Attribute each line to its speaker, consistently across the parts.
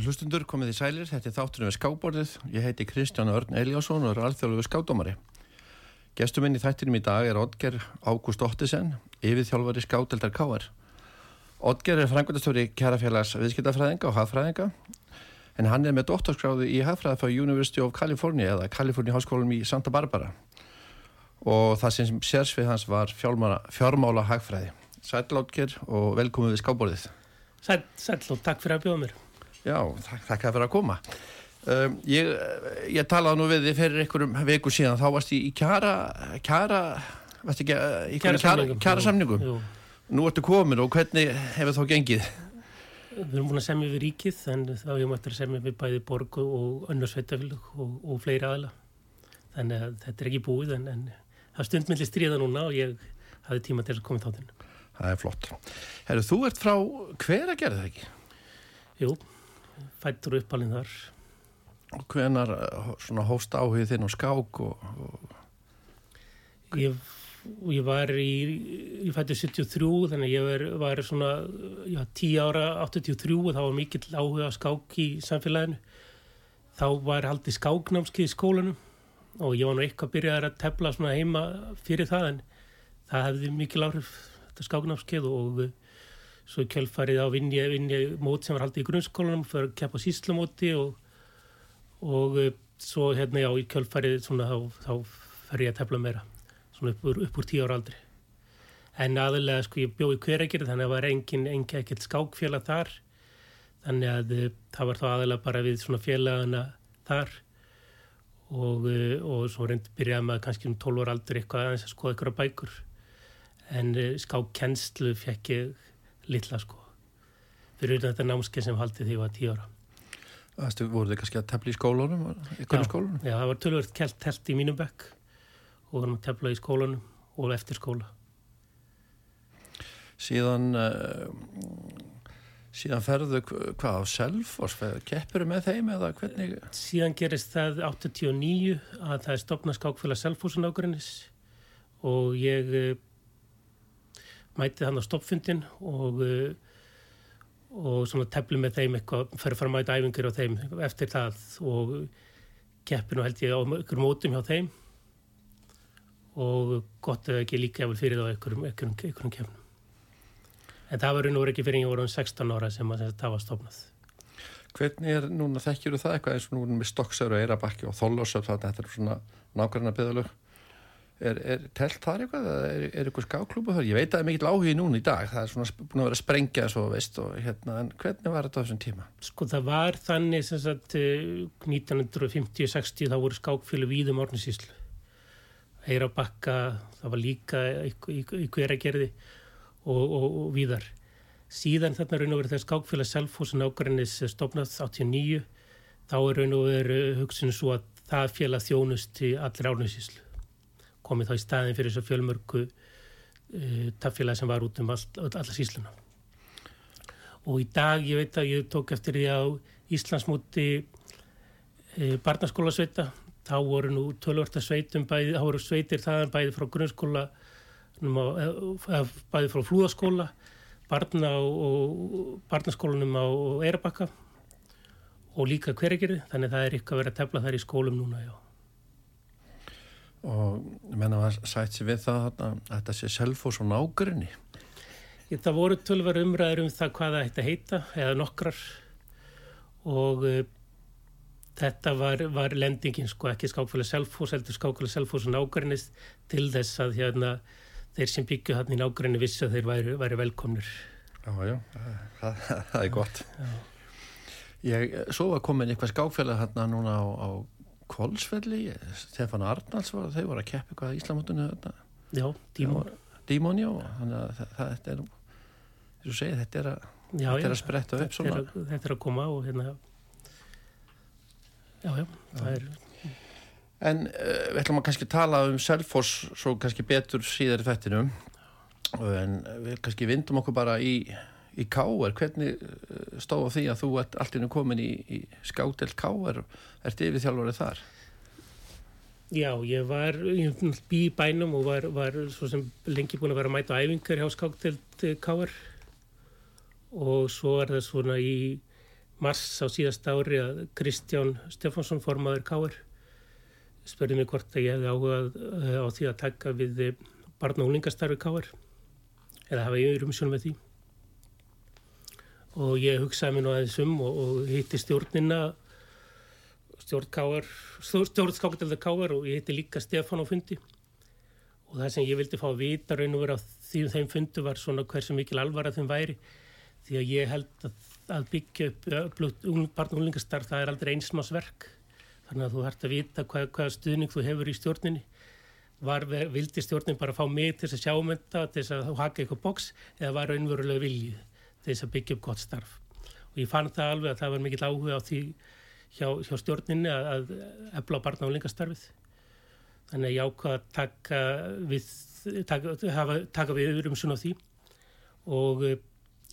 Speaker 1: Góður hlustundur, komið í sælir, þetta er þátturinn við skábborðið. Ég heiti Kristján Örn Eliasson og er alþjóðlegu skádómari. Gestuminn í þættinum í dag er Odger Ágúst Ottisen, yfirþjálfari skádeldar K.R. Odger er frangvöldastóri kærafélags viðskiptafræðinga og hafðfræðinga en hann er með doktorskráðu í hafðfræði frá University of California eða California Háskólum í Santa Barbara og það sem sérsvið hans var fjármála hagfræði. Sæl Odger og velkomið við skábborðið.
Speaker 2: Sæl, sæl og takk fyrir að bjóða mér.
Speaker 1: Já, þakk, þakk fyrir að koma. Um, ég, ég talaði nú við þið fyrir einhverjum viku síðan, þá varst ég í kjara, kjara, varst ekki, í kjara, kjara, kjara samningum. Jú. Nú ertu komin og hvernig hefur þá gengið?
Speaker 2: Við erum búin að semja við ríkið, en þá erum við eftir að semja við bæði borgu og önnarsveitafélag og, og fleiri aðla. Þannig að þetta er ekki búið, en, en það er stundmilli stríða núna og ég hafði tíma til að koma í þáttinu.
Speaker 1: Það er flott. Herru, þú ert frá hver að gera það ekki?
Speaker 2: Jú, fættur uppalinn þar.
Speaker 1: Og hvenar eh, hóst áhugð þinn á skák og, og...
Speaker 2: Ég, ég var í ég fættur 73 þannig ég var, var svona já, 10 ára 83 og þá var mikill áhuga skák í samfélaginu. Þá var haldið skáknámskið í skólanum og ég var nú eitthvað byrjaðið að tefla svona heima fyrir það en það hefði mikil áhrif þetta skáknámskið og svo kjölfarið á vinni, vinni mót sem var haldið í grunnskólanum fyrir að keppa síslumóti og, og eh, svo hérna já í kjölfarið svona þá, þá fer ég að tefla meira svona upp úr, upp úr tíu ára aldri. En aðalega sko ég bjóði hveregir þannig að það var engin, engin ekkert skákfélag þar. Þannig að eh, það var þá aðalega bara við svona félagana þar. Og, eh, og svo reyndi byrjaði maður kannski um 12 ára aldri eitthvað aðeins að skoða ykkur á bækur. En skákkennslu fekk ég litla sko fyrir þetta námskeið sem haldi því var tíu ára
Speaker 1: Það voru þið kannski að tefla í skólunum?
Speaker 2: Já, skólunum? já, það var tölvöld kelt telt í mínum bekk og vorum að tefla í skólunum og eftir skóla
Speaker 1: Síðan uh, síðan ferðu hvað á Selfors keppur með þeim eða hvernig?
Speaker 2: Síðan gerist það 89 að það er stopna skákfélag Selforsun ágrinnis og ég uh, mætið hann á stoppfundin og, eh, og svona tefli með þeim eitthvað, fyrir fara að mæta æfingur á þeim eftir það og keppinu held ég á ykkur mótum hjá þeim og gott að ekki líka eftir fyrir það ykkurum, ykkurum, ykkurum keppnum. En það var raun og verið ekki fyrir ég voru um 16 ára sem að það var stofnað.
Speaker 1: Hvernig er núna þekkjuru það eitthvað eins og núna með Stokksöru, Eirabakki og Þóllósöf þetta er svona nákvæmna byggðalög Er, er telt þar eitthvað? Er, er eitthvað skáklúpa þar? Ég veit að það er mikill áhugi núna í dag. Það er svona búin að vera að sprengja svo, veist, og hérna, en hvernig var þetta á þessum tíma?
Speaker 2: Sko það var þannig sem sagt 1950-60 þá voru skákfjölu víðum orninsíslu. Eira bakka, það var líka í, í, í hveragerði og, og, og víðar. Síðan þarna raun og verið þegar skákfjöla Selfossun ágrænis stopnað 89 þá er raun og verið hugsunum svo að það fjöla þjónust til allir orninsíslu komið þá í staðin fyrir þessu fjölmörku uh, eh, taffélag sem var út um all, alla sísluna. Og í dag, ég veit að ég tók eftir því á Íslandsmúti uh, barnaskólasveita, þá voru nú tölvörta sveitum, bæði, þá voru sveitir þaðan bæði frá grunnskóla, eða bæði frá flúðaskóla, barna og barnaskólanum á Eirabakka og líka hverjegeri, þannig að það er eitthvað að vera að tefla þær í skólum núna, já
Speaker 1: og menna var sætt sér við það að þetta sé selfos og nágrinni
Speaker 2: Það voru tölvar umræður um það hvað það hætti að heita eða nokkrar. Og uh, þetta var, var lendingin sko ekki skákfælega selfos heldur skákfælega selfos og nágrinnist til þess að hérna, þeir sem byggju hann í nágrinni vissi að þeir væri, væri velkomnir.
Speaker 1: Já, já, það, það er gott. Já. Ég, svo var komin eitthvað skákfælega hérna núna á, á Kolsfelli, Stefán Arnalds var, þeir voru að keppa eitthvað í Íslamótunni
Speaker 2: Já, Dímon.
Speaker 1: Dímon, já, þannig að það, þetta er þú segir, þetta er að já, þetta er að spretta upp
Speaker 2: þetta er, þetta er að koma og hérna já, já, það er
Speaker 1: En uh, við ætlum að kannski tala um Selfors svo kannski betur síðar í þettinum en við kannski vindum okkur bara í í Káer, hvernig eh, stóð því að þú ert alltaf komin í, í skátel Káer, ert yfir þjálfarið þar?
Speaker 2: Já, ég var bí í bænum og var, var svo sem lengi búin að vera að mæta æfingar hjá skátel Káer og svo er það svona í mars á síðast ári að Kristján Stefánsson formaður Káir spurði mig hvort að ég hefði áhugað eh, á því að taka við barna og úlingastarfi Káir eða hafa ég umsjón með því og ég hugsaði mér nú aðeins um og, og hitti stjórnina stjórn Káir stjórn skákdælda Káir og ég hitti líka Stefán á fundi. Og það sem ég vildi fá að vita raun og vera því þeim fundu var svona hversu mikil alvara þeim væri. Því að ég held að, að byggja upp barn og úlingastarf það er aldrei einsmásverk þannig að þú hægt að vita hvað, hvað stuðning þú hefur í stjórninni. Var, vildi stjórnin bara fá mig til að sjá um þetta, til að haka eitthvað boks eða var raunverulega viljið til þess að byggja upp gott starf. Og ég fann það alveg að það var mikill áhuga á því hjá, hjá stjórninni að, að efla barna og úlingastarfið þannig að ég ákvaða að taka við, taka, hafa, taka við yfir um svona því. Og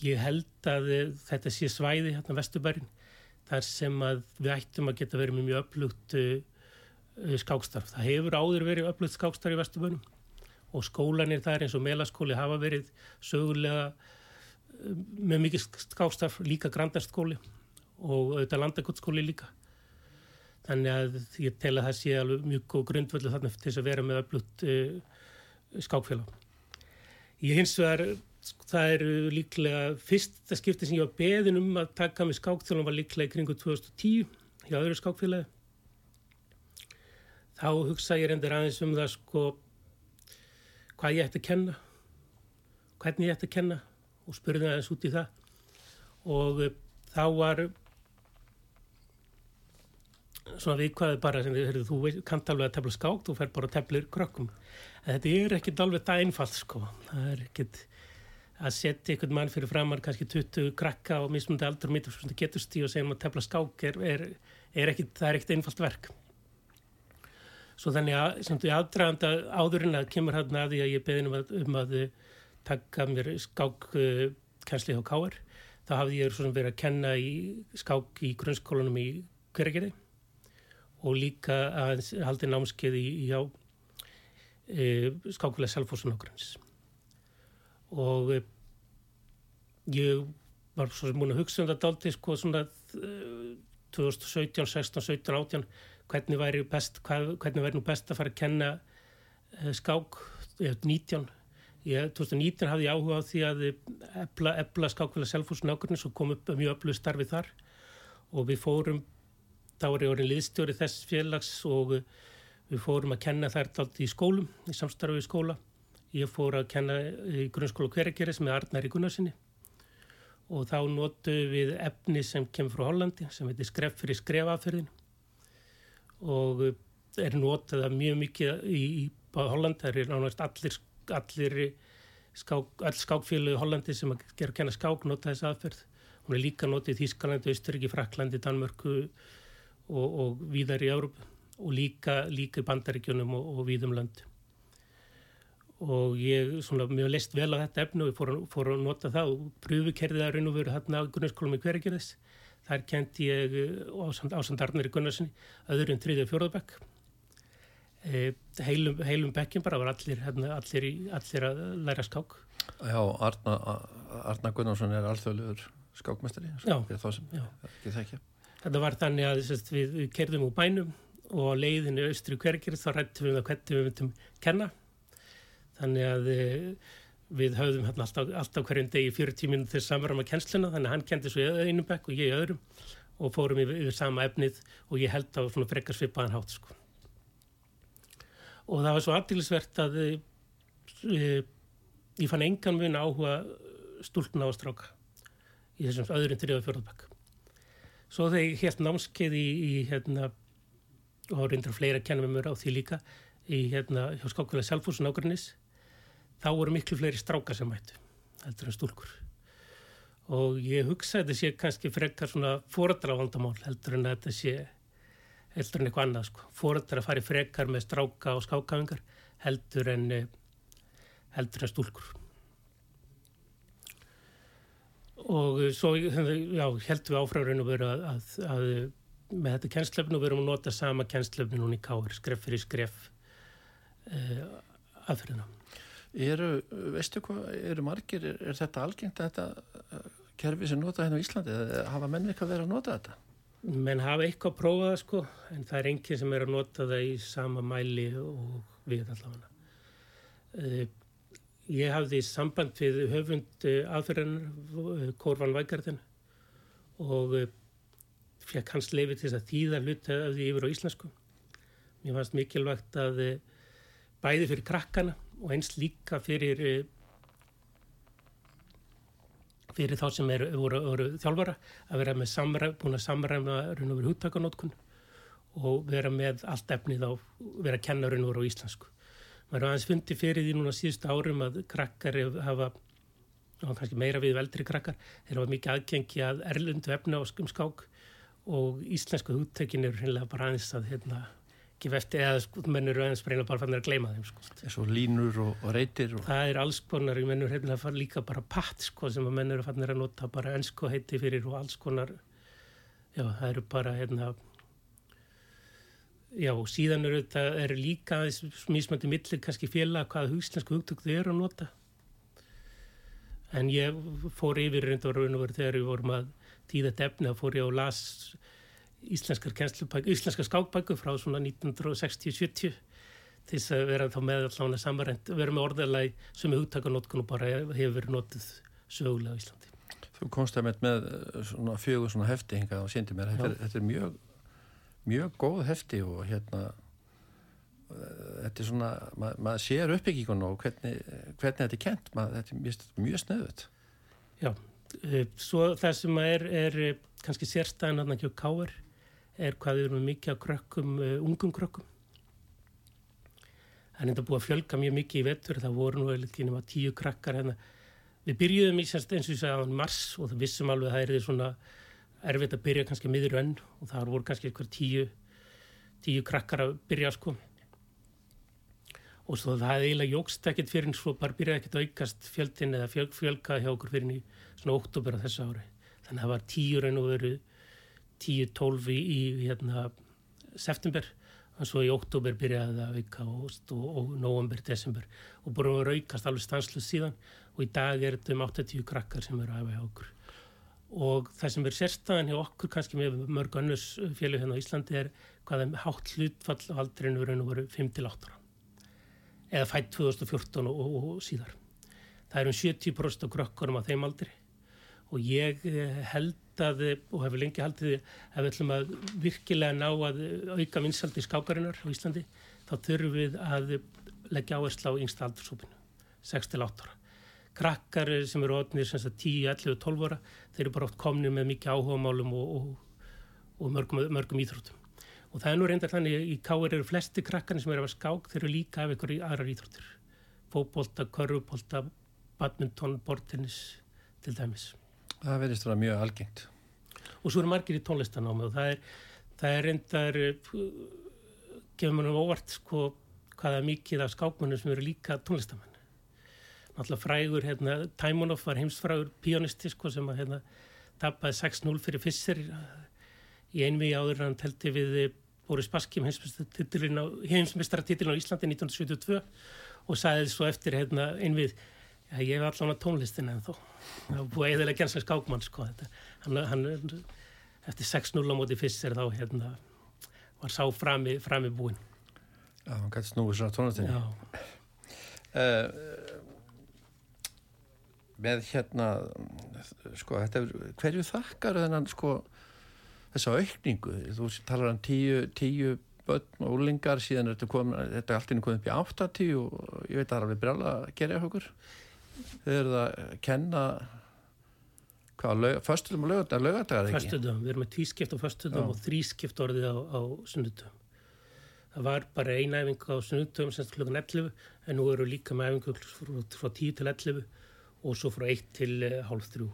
Speaker 2: ég held að þetta sé svæði hérna Vesturbærin þar sem að við ættum að geta verið með mjög öflugt uh, uh, skákstarf. Það hefur áður verið öflugt skákstarf í Vesturbænum og skólanir þar eins og melaskóli hafa verið sögulega með mikið skákstarf líka grandarskóli og auðvitað landakottskóli líka. Þannig að ég tel að það sé alveg mjög góð grundvöldu þarna til þess að vera með öflugt uh, skákfélag. Ég hins vegar það eru líklega fyrsta skipti sem ég var beðin um að taka með skákþjálfum var líklega í kringu 2010 hjá öðru skákfélagi þá hugsa ég reyndir aðeins um það sko hvað ég ætti að kenna hvernig ég ætti að kenna og spurði aðeins út í það. Og eh, þá var svona viðkvæði bara sem þið, þú kannt alveg að tefla skák, þú fer bara að tefla krökkum. En þetta er ekkit alveg það einfalt sko, það er ekkit að setja einhvern mann fyrir framar kannski 20 krakka og mismundi aldur mitt og geturst í og segja um að tefla skák er, er, er ekkit, það er ekkit einfalt verk. Svo þannig að sem þú aðdraganda áðurinn að kemur hann að því að ég beðin um að, um að taka mér skák uh, kænsli á káar þá hafði ég verið að kenna í skák í grunnskólanum í Hvergeri og líka að haldi námskeið í, í á e, skákulega selfhósun okkur hans og eh, ég var svo sem múin að hugsa um þetta aldrei sko svona 2017, 16, 17, 18 hvernig væri, best, hvað, hvernig væri best að fara að kenna uh, skák, ég hef 19 ég, 2019 hafði ég áhuga á því að ebla, ebla skákvila selfhúsinu ákveðinu svo kom upp mjög öflug starfi þar. Og við fórum þá er ég orðin liðstjóri þess félags og við fórum að kenna þær í skólum, í samstarfi í skóla. Ég fór að kenna í grunnskóla Hverageris með Arnar í Gunnarsinni og þá notu við efni sem kemur frá Hollandi sem heitir skref fyrir skrefaferðin og er notað mjög mikið í, í Hollandi, það er nánast allir, allir skák, all skákfélagi í Hollandi sem að gera að kenna skák nota þess aðferð. Hún er líka notið í Þískalandi, Austuríki, Fraklandi, Danmörku og, og víðar í Európa og líka, líka í Bandaríkjunum og, og víðum landi og ég svona mjög leist vel á þetta efnu og fór, fór að nota það og pröfukerðið að raun og veru hérna á grunnskólum í hverjargerðis þar kent ég ásand, ásand Arnari Gunnarssoni öðru en þriðið fjóruðabæk e, heilum, heilum bekkin bara var allir, hérna, allir, í, allir að læra skák
Speaker 1: Já, Arna, Arna Gunnarsson er alþjóðlegur skákmestari.
Speaker 2: Þetta var þannig að sest, við, við kerðum úr bænum og leiðinu austri hverjargerðis þá rættum við um hvernig við myndum kenna þannig að eh, við höfðum hérna alltaf, alltaf hverjum degi 40 minn til samverðum að kennsluna þannig að hann kendi svo í einum bekk og ég í öðrum og fórum yfir, yfir sama efnið og ég held á svona frekar svipaðan hátt sko. Og það var svo afdýlisvert að e, ég fann engan mun áhuga stúlna á stráka í þessum öðrum þrjóða fjörðabæk svo þegar ég held námskeið í, í hérna og reyndar fleira kennum mér á því líka í hérna hjá skákvælega Selfossun ágrinnis þá voru miklu fleiri strákar sem mættu heldur en stúlkur. Og ég hugsa að þetta sé kannski frekar svona fóradrafandamál heldur en að þetta sé heldur en eitthvað annað sko. Fóradra fari frekar með stráka og skákafingar heldur en eh, heldur en stúlkur. Og svo já, heldum við áfráðurinn að vera að, að, að með þetta kennslefn og verum að nota sama kennslefni núna í káir, skref fyrir skref uh, aðferðina.
Speaker 1: Eru, veistu hvað, eru margir, er, er þetta algengt að þetta kerfi sem nota hérna á Íslandi? Hafa menn eitthvað verið að nota þetta?
Speaker 2: Menn hafa eitthvað að prófa það sko en það er enginn sem er að nota það í sama mæli og við allavega. Uh, ég hafði samband við höfund uh, aðferðan Korvan Vækartin og uh, fekk hans leifi til að þýða hlut af því yfir á íslensku. Mér fannst mikilvægt að bæði fyrir krakkana og eins líka fyrir fyrir þá sem er, voru, voru þjálfara að vera með samræm, búin að samræma raun og veru húttakanótkun og vera með allt efnið á, vera að kenna raun og veru á íslensku. Maður er aðeins fundi fyrir því núna síðustu árum að krakkar hafa, og kannski meira við veldri krakkar, þeir hafa mikið aðgengi að erlundu efna á um skák og íslensku húttökin eru hreinlega bara aðeins að hérna ekki vefti eða sko, mennur aðeins reyna bara fannir að gleyma þeim sko.
Speaker 1: Svo línur og, og reytir og...
Speaker 2: Það er alls konar, ég mennur hérna að fara líka bara patt sko sem að mennur fannir að nota bara ennsku heiti fyrir og alls konar já það eru bara hérna já síðan eru þetta er líka mísmöndi millir kannski félag hvaða húslensk hugtök þau eru að nota en ég fór yfir reynda og raun og verið þegar við vorum að tíða defni að fór ég og las íslenskar, íslenskar skákbæku frá svona 1960-70 til þess að vera þá með allavega samarend, vera með orðalagi sem er hugtakanótkun og bara hefur verið notið sögulega á Íslandi.
Speaker 1: Þú komst að með með svona fjögur svona hefti hingað og síndi mér, þetta er, þetta er mjög mjög góð hefti og hérna þetta er svona, mað, maður sér uppbyggingun og hvernig, hvernig þetta er kent, maður, þetta er mjög, mjög snöðut.
Speaker 2: Já, eh, svo það sem er, er kannski sérstæðan að það ekki á káver er hvað við erum mikið að krökkum, uh, ungum krökkum. Það er enda búið að fjölga mjög mikið í vettur, það voru nú eða ekki nema tíu krakkar hérna. Við byrjuðum í semst eins og ég sagði á mars og það vissum alveg að það er því svona erfitt að byrja kannski miður önn og það voru kannski eitthvað tíu, tíu krakkar að byrja sko. Og svo það hefði eiginlega jógst ekkert fyrir en svo bara byrjaði ekkert aukast fjöldin eða fjöl, fjölga hjá okkur fyrir í svona óttúber á þessu ári. Þannig að það var tíu raun og veru 10-12 í, í hérna, september. Og svo í oktober byrjaði það að vika og, og, og november, desember. Og búin að raukast alveg stanslu síðan. Og í dag er þetta um 80 krakkar sem eru hjá okkur. Og það sem er sérstæðan hjá okkur kannski með mörg önnus fjölu hérna á Íslandi er hvaða hátt hlutfall á aldrinu vera 5-8 eða fætt 2014 og, og síðar. Það er um 70% af krökkurum á þeim aldri. Og ég eh, held að, og hefur lengi haldið ef við ætlum að virkilega ná að auka vinsaldi skákarinnar á Íslandi þá þurfum við að leggja áherslu á yngsta aldursópinu 6-8 ára. Krakkar sem eru ótnir 10, 11, 12 ára þeir eru bara oft komnið með mikið áhuga málum og, og, og mörgum, mörgum íþróttum. Og það er nú reyndar þannig í káir eru flesti krakkarnir sem eru að skák þeir eru líka af einhverju aðrar íþróttir. Fókbólta, körfubólta badminton, bortennis til dæmis
Speaker 1: Það verðist að vera mjög algengt.
Speaker 2: Og svo eru margir í tónlistanámi og það er, það er reyndar, gefur mér um óvart sko hvaða mikið af skákmönnum sem eru líka tónlistamenn. Náttúrulega frægur, hérna, Taimonov var heimsfrægur pianisti sko sem að hérna tapaði 6-0 fyrir Fisser í einvið áður hann telti við Boris Baskim heimsmestratittilin á Íslandi 1972 og sagði svo eftir hérna einvið Já, ég hef allan á tónlistin en þó. Það var búið eðilega genslega skákmann, sko. Þetta. Hann, hann, eftir 6-0 á móti fyrst er þá, hérna, var sá frami, frami búinn.
Speaker 1: Já, hann gæti snúið svona tónlistinni. Já. Uh, með hérna, sko, er, hverju þakkar þennan, sko, þessa aukningu? Þú talar um tíu, tíu börn og úlingar, síðan er þetta, kom, þetta er alltaf komið upp í 80 og ég veit að það er alveg brjála að gera okkur þau eru að kenna hvað, föstutum og
Speaker 2: ekki? Föstutum, við erum með tvískipt á föstutum og þrískipt orðið á, á sunnutum það var bara eina æfing á sunnutum semst klukkan 11 en nú eru líka með æfingu frá, frá 10 til 11 og svo frá 1 til hálf 3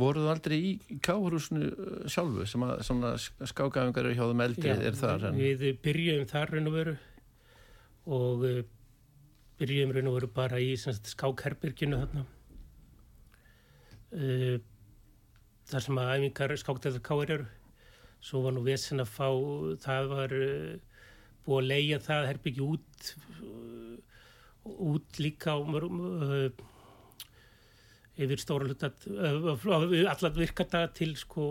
Speaker 1: Voruð þú aldrei í káhurúsinu uh, sjálfu sem að svona skákafingar eru hjá þeim eldri er þar?
Speaker 2: En... Við byrjum þar raun og veru og uh, byrjum raun og veru bara í skákherbyrginu þarna. Uh, þar sem að æfingar skákteðar káir eru. Svo var nú vesen að fá það var uh, búið að leia það herbyrgi út út líka á mörgum uh, yfir stóra hluta allar virkadaga til sko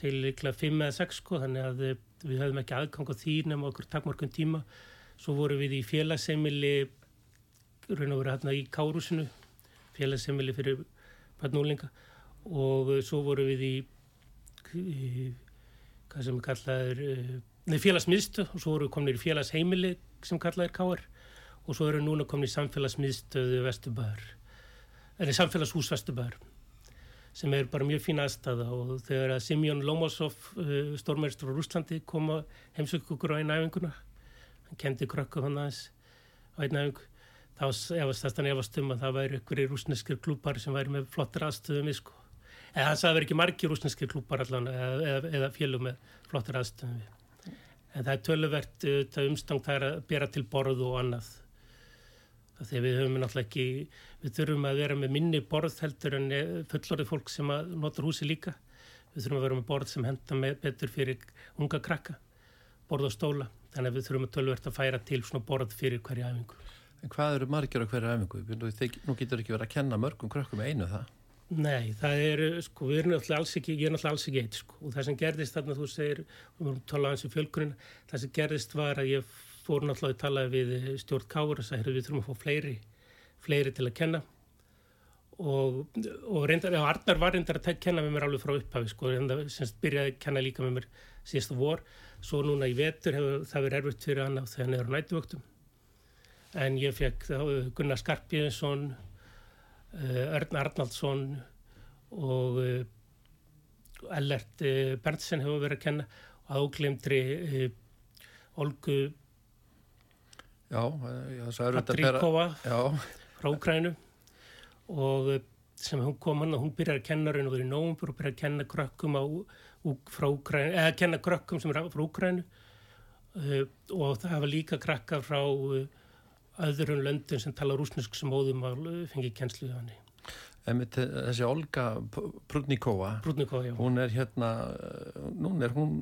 Speaker 2: til líklega 5 eða 6 sko þannig að við höfum ekki aðgang á því nema okkur takkmarkun tíma svo vorum við í félagseimili raun og verið hérna í Kárusinu félagseimili fyrir barnúlinga og svo vorum við í, í hvað sem kallaður neð félagsmiðstu og svo vorum við komin í félagsheimili sem kallaður Káar og svo erum við núna komin í samfélagsmiðstöðu Vesturbæður en í samfélagshús Vesturbæður sem er bara mjög fín aðstæða og þegar að Simjón Lomosov uh, stórmæristur á Rúslandi kom að heimsökja okkur á einu æfinguna hann kendi krökkum hann aðeins á einu æfingu þá efast þess að hann efast um að það væri ykkur í rúsneskir klúpar sem væri með flottir aðstöðum sko. eða hann sagði að það veri ekki margi rúsneskir klúpar allan eða, eða, eða félug með flottir aðstöðum en það er töluvert uh, umstang það er að bera til borð og annað þegar við höfum náttúrulega ekki, við þurfum að vera með minni borð heldur en eh, fullorðið fólk sem notur húsi líka. Við þurfum að vera með borð sem henda með betur fyrir unga krakka, borð og stóla. Þannig að við þurfum að tölvert að færa til svona borð fyrir hverja æfingu.
Speaker 1: En hvað eru margir á hverja æfingu? Nú getur ekki verið að kenna mörgum krökkum einu það?
Speaker 2: Nei, það er, sko, við erum náttúrulega alls ekki, ég er náttúrulega alls ekki eitt, sko. Og það sem gerðist þarna, þú segir, við vorum að tala um fjölkunina, það sem gerðist var að ég fór náttúrulega að tala við stjórn Káur og sagði við þurfum að fá fleiri, fleiri til að kenna og, og reyndar, já, Arnar var reyndar að kenna með mér alveg frá upphafi sko, reyndar, semst byrjaði að kenna líka með mér síðasta vor, svo núna í vetur hefur það verið erfitt fyrir hann þegar hann er á nætuvöktum en ég fekk Gunnar Skarpjensson uh, Örn Arnaldsson og uh, Ellert Berntsen hefur verið að kenna og áglemdri Olgu
Speaker 1: Já, er
Speaker 2: Patríkova frá Ukrænu og eh, sem hún kom hann og hún byrjar að kenna raun og verið í nógumbur og byrjar að kenna krökkum á, frá Ukrænu, eða kenna krökkum sem er frá Ukrænu uh, og það hafa líka krakka frá uh, öðrum löndun sem tala rúsnesk sem óðum að fengi kennslu í hann
Speaker 1: þessi Olga Prudnikova hún er hérna núna er hún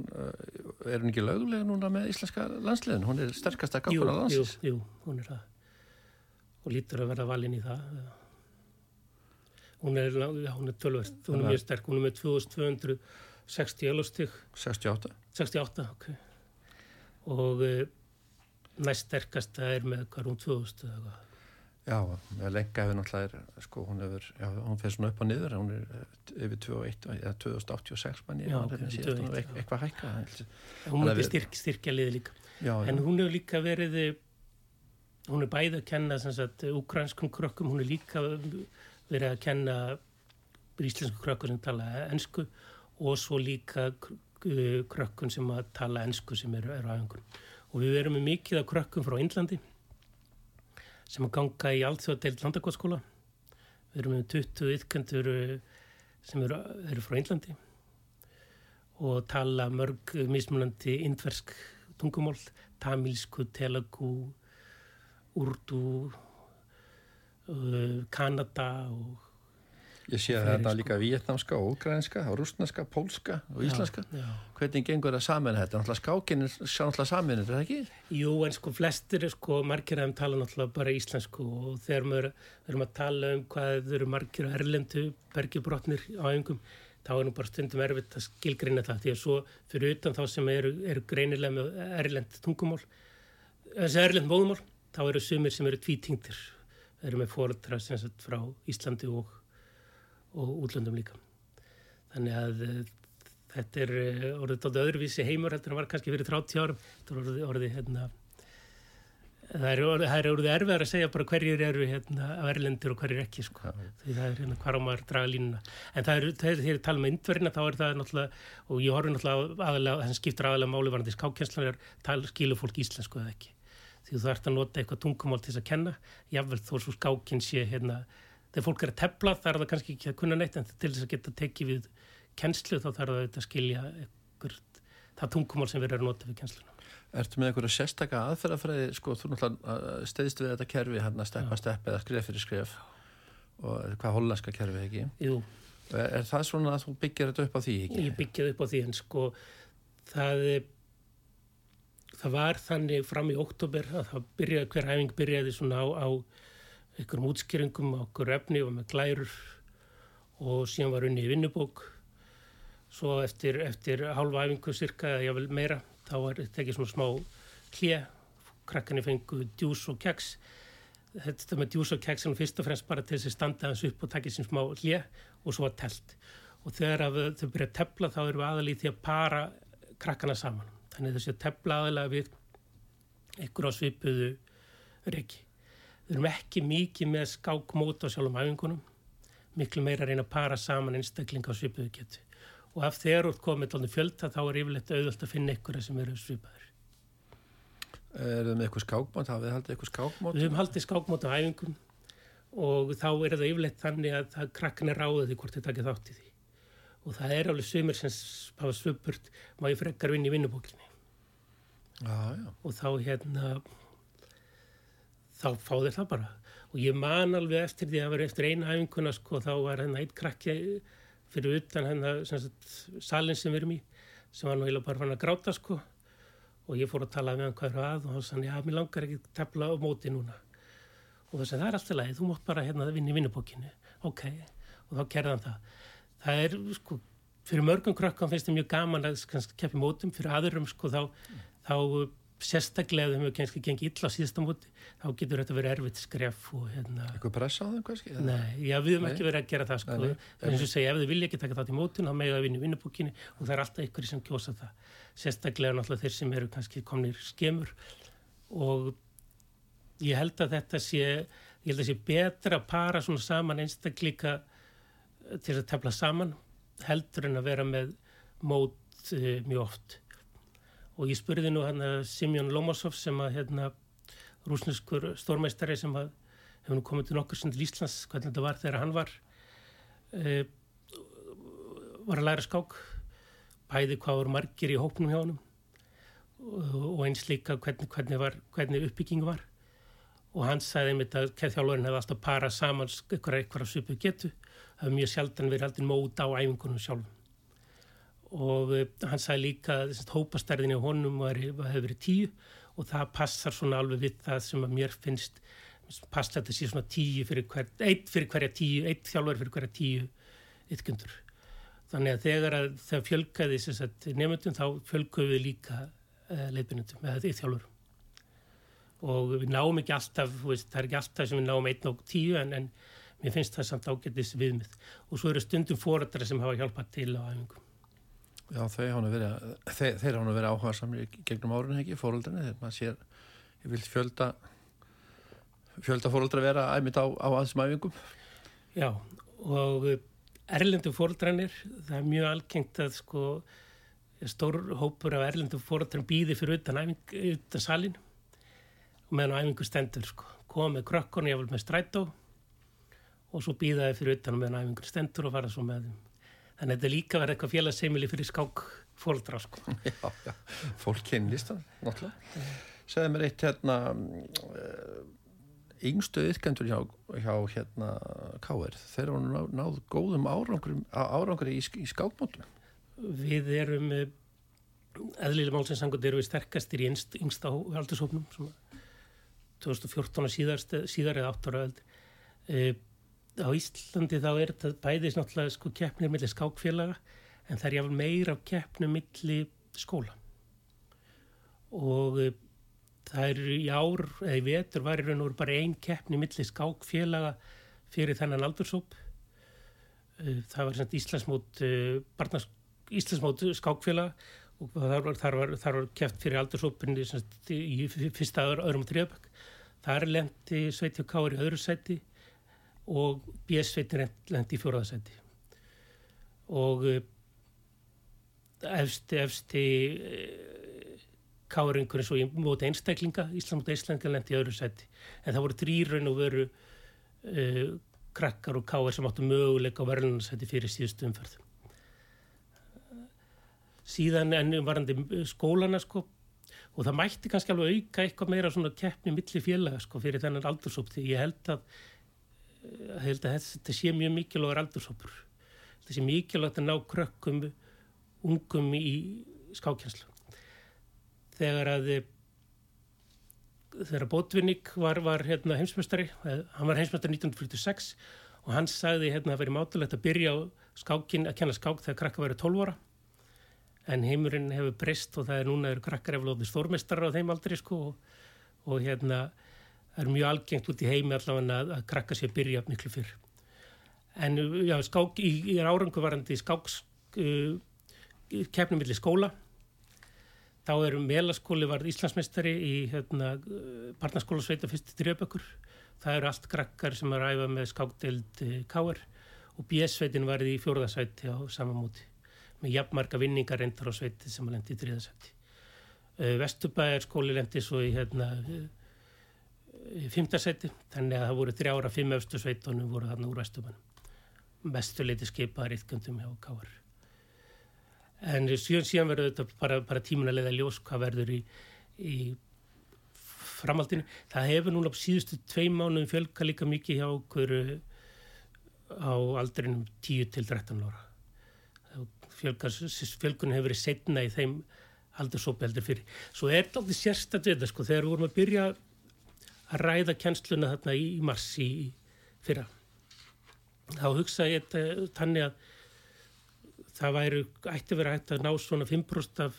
Speaker 1: er hún ekki lögulega núna með íslenska landsliðin hún er sterkasta gákur á landsins.
Speaker 2: jú, jú, hún er það. Og lítur að verða valin í það hún er, hún er tölvert hún er mjög sterk, hún er með 2260 elustig
Speaker 1: 68
Speaker 2: 68, ok. Og eh, næst sterkasta er með hvað hún 2000 eða hvað
Speaker 1: Já, lenga hefur náttúrulega, sko, hún hefur, já, hún fyrir svona upp og niður, hún er eh, yfir 2001 eða 2086 manni,
Speaker 2: já, okay, síðast,
Speaker 1: hún er eitthvað hækka.
Speaker 2: Hún er styrk, styrkja liði líka, já, en hún hefur líka verið, hún er bæðið að kenna, sem sagt, ukrainskum krökkum, hún er líka verið að kenna íslensku krökkum sem tala ennsku og svo líka krökkum sem að tala ennsku sem eru á aðengun. Og við verum með mikið af krökkum frá Índlandi sem að ganga í allþjóðadeild landakváðskóla. Við erum með 20 ytkendur eh, sem eru, eru frá Índlandi og tala mörg mismunandi indversk tungumál, tamilsku, telagú, urdu, uh, Kanada og
Speaker 1: Ég sé að þetta líka vietnamska, ógrænska, rúsneska, pólska og íslenska. Já, já. Hvernig gengur það saman þetta? Náttúrulega skákinn er náttúrulega saman, er það ekki?
Speaker 2: Jú, en sko flestir, sko, margir af þeim tala náttúrulega bara íslensku og þegar við erum að tala um hvað þau eru margir erlendu bergibrotnir á engum, þá er nú bara stundum erfitt að skilgreina það. Því að svo fyrir utan þá sem eru, eru greinilega með erlend tungumál, þessi erlend móðumál, þá eru sumir sem eru tvítingtir. Eru með sagt frá Íslandi og og útlöndum líka. Þannig að uh, þetta er uh, orðið tótt öðruvísi heimur heldur en var kannski fyrir 30 árum. Þetta er orðið, orðið hérna, það er orðið, orðið erfiðar að segja bara hverjir eru hérna á erlendur og hverjir ekki sko. Ja. Því það er hérna hvar á maður draga línuna. En það er, þegar þér tala um indverðina þá er það náttúrulega, og ég horfi náttúrulega aðalega, sem skiptir aðalega máli varandi skákjænslan er skilur fólk íslensku eða ekki. Því þú ert að nota eitthvað tungumál til þess að kenna, jável þó svo skákinn sé hérna þegar fólk er að tepla þarf það kannski ekki að kunna neitt en til þess að geta tekið við kennslu þá þarf það að skilja ykkur, það tungumál sem við erum að nota við kennsluna.
Speaker 1: Ertu með einhverja sérstakka aðferðafræði, sko, þú náttúrulega steyðist við þetta kerfi hérna steppa stepp eða skref fyrir skref og hvað hollandska kerfi ekki?
Speaker 2: Jú.
Speaker 1: Er, er það svona að þú byggjar þetta upp á því ekki?
Speaker 2: Ég byggjaði upp á því en sko það það var þannig fram í oktober að það byrjaði, hver hæfing byrjaði svona á, á einhverjum útskýringum á okkur efni og með glærur og síðan var unni í vinnubók. Svo eftir, eftir hálfa æfingu cirka eða jável meira þá var þetta ekki svona smá klið krakkarnir fengu djús og keks. Þetta með djús og keks er fyrst og fremst bara til þess að standa hans upp og taka sem smá klið og svo að telt og þegar þau byrja að tepla þá erum við aðalíð því að para krakkana saman. Þannig þessi að tepla aðalega við ykkur á svipuðu reiki við erum ekki mikið með skákmót á sjálfum æfingunum. Miklu meira að reyna að para saman einstaklinga á svipuðu getu. Og af þegar út komið tónið fjölda þá er yfirleitt auðvöld að finna ykkur sem eru svipaður
Speaker 1: Er það með eitthvað skákmót? Hafið þið haldið eitthvað skákmót?
Speaker 2: Við höfum haldið skákmót á æfingum og þá er það yfirleitt þannig að, krakkan er ráðið hvort þetta ekki þátt í því. Og það er alveg sömur sem hafa svöpurt má ég frekar vinna í vinnubókinni? Og þá hérna þá fá þeir það bara. Og ég man alveg eftir því að vera eftir eina æfinguna sko þá var hérna eitt krakki fyrir utan hérna salin sem við erum í sem var nú heila bara fann að gráta sko. Og ég fór að tala með hann er að og hann sann já mér langar ekki að tefla á móti núna. Og það er alltaf leið, þú mótt bara hérna vinna í vinnubókinu ok, og þá kerði hann það. Það er sko fyrir mörgum krökkum finnst þetta mjög gaman að keppi mótum, fyrir aðurum sko þá, mm. þá sérstaklega þegar við kannski gengið illa á síðasta móti þá getur þetta verið erfitt skref og hérna
Speaker 1: eitthvað pressa á þeim kannski?
Speaker 2: Nei, já við höfum ekki verið að gera það sko. Nei, eins og segja ef þið vilja ekki taka það til mótun þá megðu að vinna í vinnubúkinni og það er alltaf ykkur sem kjósa það. Sérstaklega náttúrulega þeir sem eru kannski komnir skemur. Og ég held að þetta sé ég held að sé betra að para svona saman einstakleika til að tefla saman heldur en að vera með mót uh, mjög oft og ég spurði nú hann að Simjón Lomosov sem að hérna rúsneskur stórmæstari sem að hefur nú komið til nokkur sem til Íslands hvernig þetta var þegar hann var uh, var að læra skák. Bæði hvað voru margir í hópnum hjá hann og eins líka hvernig, hvernig, var, hvernig uppbygging var. Og hann sagði einmitt að keðþjálfurinn hefði alltaf parað saman eitthvað eitthvað svipu getu. Það hefði mjög sjaldan verið aldrei mót á æfingunum sjálfum og uh, hann sagði líka að hópastærðin í honum hefði verið tíu og það passar svona alveg við það sem að mér finnst passa þetta sé svona tíu fyrir hver eitt fyrir hverja tíu, eitt þjálfur fyrir hverja tíu ytkundur þannig að þegar að það fjölkaði nefndum þá fjölkuðu við líka uh, leifbynundum eða því þjálfur og við náum ekki alltaf veist, það er ekki alltaf sem við náum einn og tíu en, en mér finnst það samt ágættis viðmið. Og svo eru stundum fórættara sem hafa hjálpað til á æfingum
Speaker 1: Já, þeir hánu verið, verið áhuga samir gegnum árunni ekki, fóröldinni þegar maður sér, ég vil fjölda fjölda fóröldra vera æmið á, á aðsum æfingum.
Speaker 2: Já, og erlendu fóröldranir, það er mjög algengt að sko stór hópur af erlendu fóröldran býði fyrir utan æfing, utan salin og meðan æfingu stendur sko, komið krökkunni, ég vil með strætó og svo býðaði fyrir utan meðan æfingur stendur og fara svo með þeim þannig að þetta líka verði eitthvað félagseimili fyrir skák fólkdra sko.
Speaker 1: Já, já, fólk kynlist náttúrulega. Segði mér eitt hérna, uh, yngstu ytkendur hjá, hjá hérna K.R. Þeir eru náð, náð góðum árangur í, í skákmótum.
Speaker 2: Við erum, eðlilega málsinssangut eru við sterkastir í yngst, yngsta aldurshópnum, 2014 og síðar, síðar eða 8 ára öll. Á Íslandi þá er þetta bæðis náttúrulega sko keppnir millir skákfélaga en það er jáfnvel meira af keppnum millir skóla. Og uh, það er í ár eða í vetur var í raun og bara einn keppni millir skákfélaga fyrir þennan aldursóp. Uh, það var svona Íslandsmót uh, barnas, Íslandsmót skákfélaga og þar var, þar var, þar var keppt fyrir aldursópinni í fyrsta öðrum og þrjöfbæk þar lendi Sveitjó Kári í öðru sæti og BS-sveitin lendi í fjóraðasendi og eh, efsti, efsti eh, káringur eins og í móti einstaklinga Ísland móti einstaklinga lendi í öðru seti en það voru drýrun og veru uh, krakkar og káir sem áttu möguleika á verðlunarsæti fyrir síðustu umferð. Síðan ennum varandi skólana sko og það mætti kannski alveg auka eitthvað meira svona keppni millir félaga sko fyrir þennan aldursóp því ég held að ég held að þetta sé mjög mikilvægur aldursópur þetta sé mikilvægt að ná krökkum ungum í skákjænslu þegar að þegar Bótvinnik var, var hérna, heimsmestari, hann var heimsmestari 1946 og hann sagði hérna að verið mátulegt að byrja á skákin, að kenna skák þegar krakka verið 12 ára. En heimurinn hefur breyst og það er núna eru krakkar eflóðið stórmestrar á þeim aldrei sko og, og hérna það er mjög algengt út í heimi allavega að, að krakka sér byrja miklu fyrr en já, skák í, í áranguvarandi skáks uh, keppnum millir skóla þá er melaskóli varð Íslandsmeistari í hérna, barnaskóla sveita fyrst þrjöbökkur það eru allt krakkar sem er að æfa með skákdeild uh, K.R. og BS-sveitin varði í fjórðasæti á sama móti með jafnmarka vinningar reyndar á sveiti sem að lendi í þriðasæti uh, Vesturbæðar skóli lendi svo í hérna í fymtasæti þannig að það voru þrjára fimm öfstu sveitunum voru þarna úr Vesturbænum mestuleiti skipaðar ytkjöndum hjá K.R en síðan, síðan verður þetta bara, bara tímunalega ljós hvað verður í, í framhaldinu. Það hefur núna á síðustu tvei mánuðum fjölka líka mikið hjá hverju á aldrinum 10 til 13 ára. Fjölkun hefur verið setna í þeim aldursópi heldur fyrir. Svo er þetta aldrei sérstaklega þetta sko þegar við vorum að byrja að ræða kjænsluna þarna í mars í fyrra. Þá hugsa ég þetta tannig að það væri ætti vera hægt að ná svona 5% af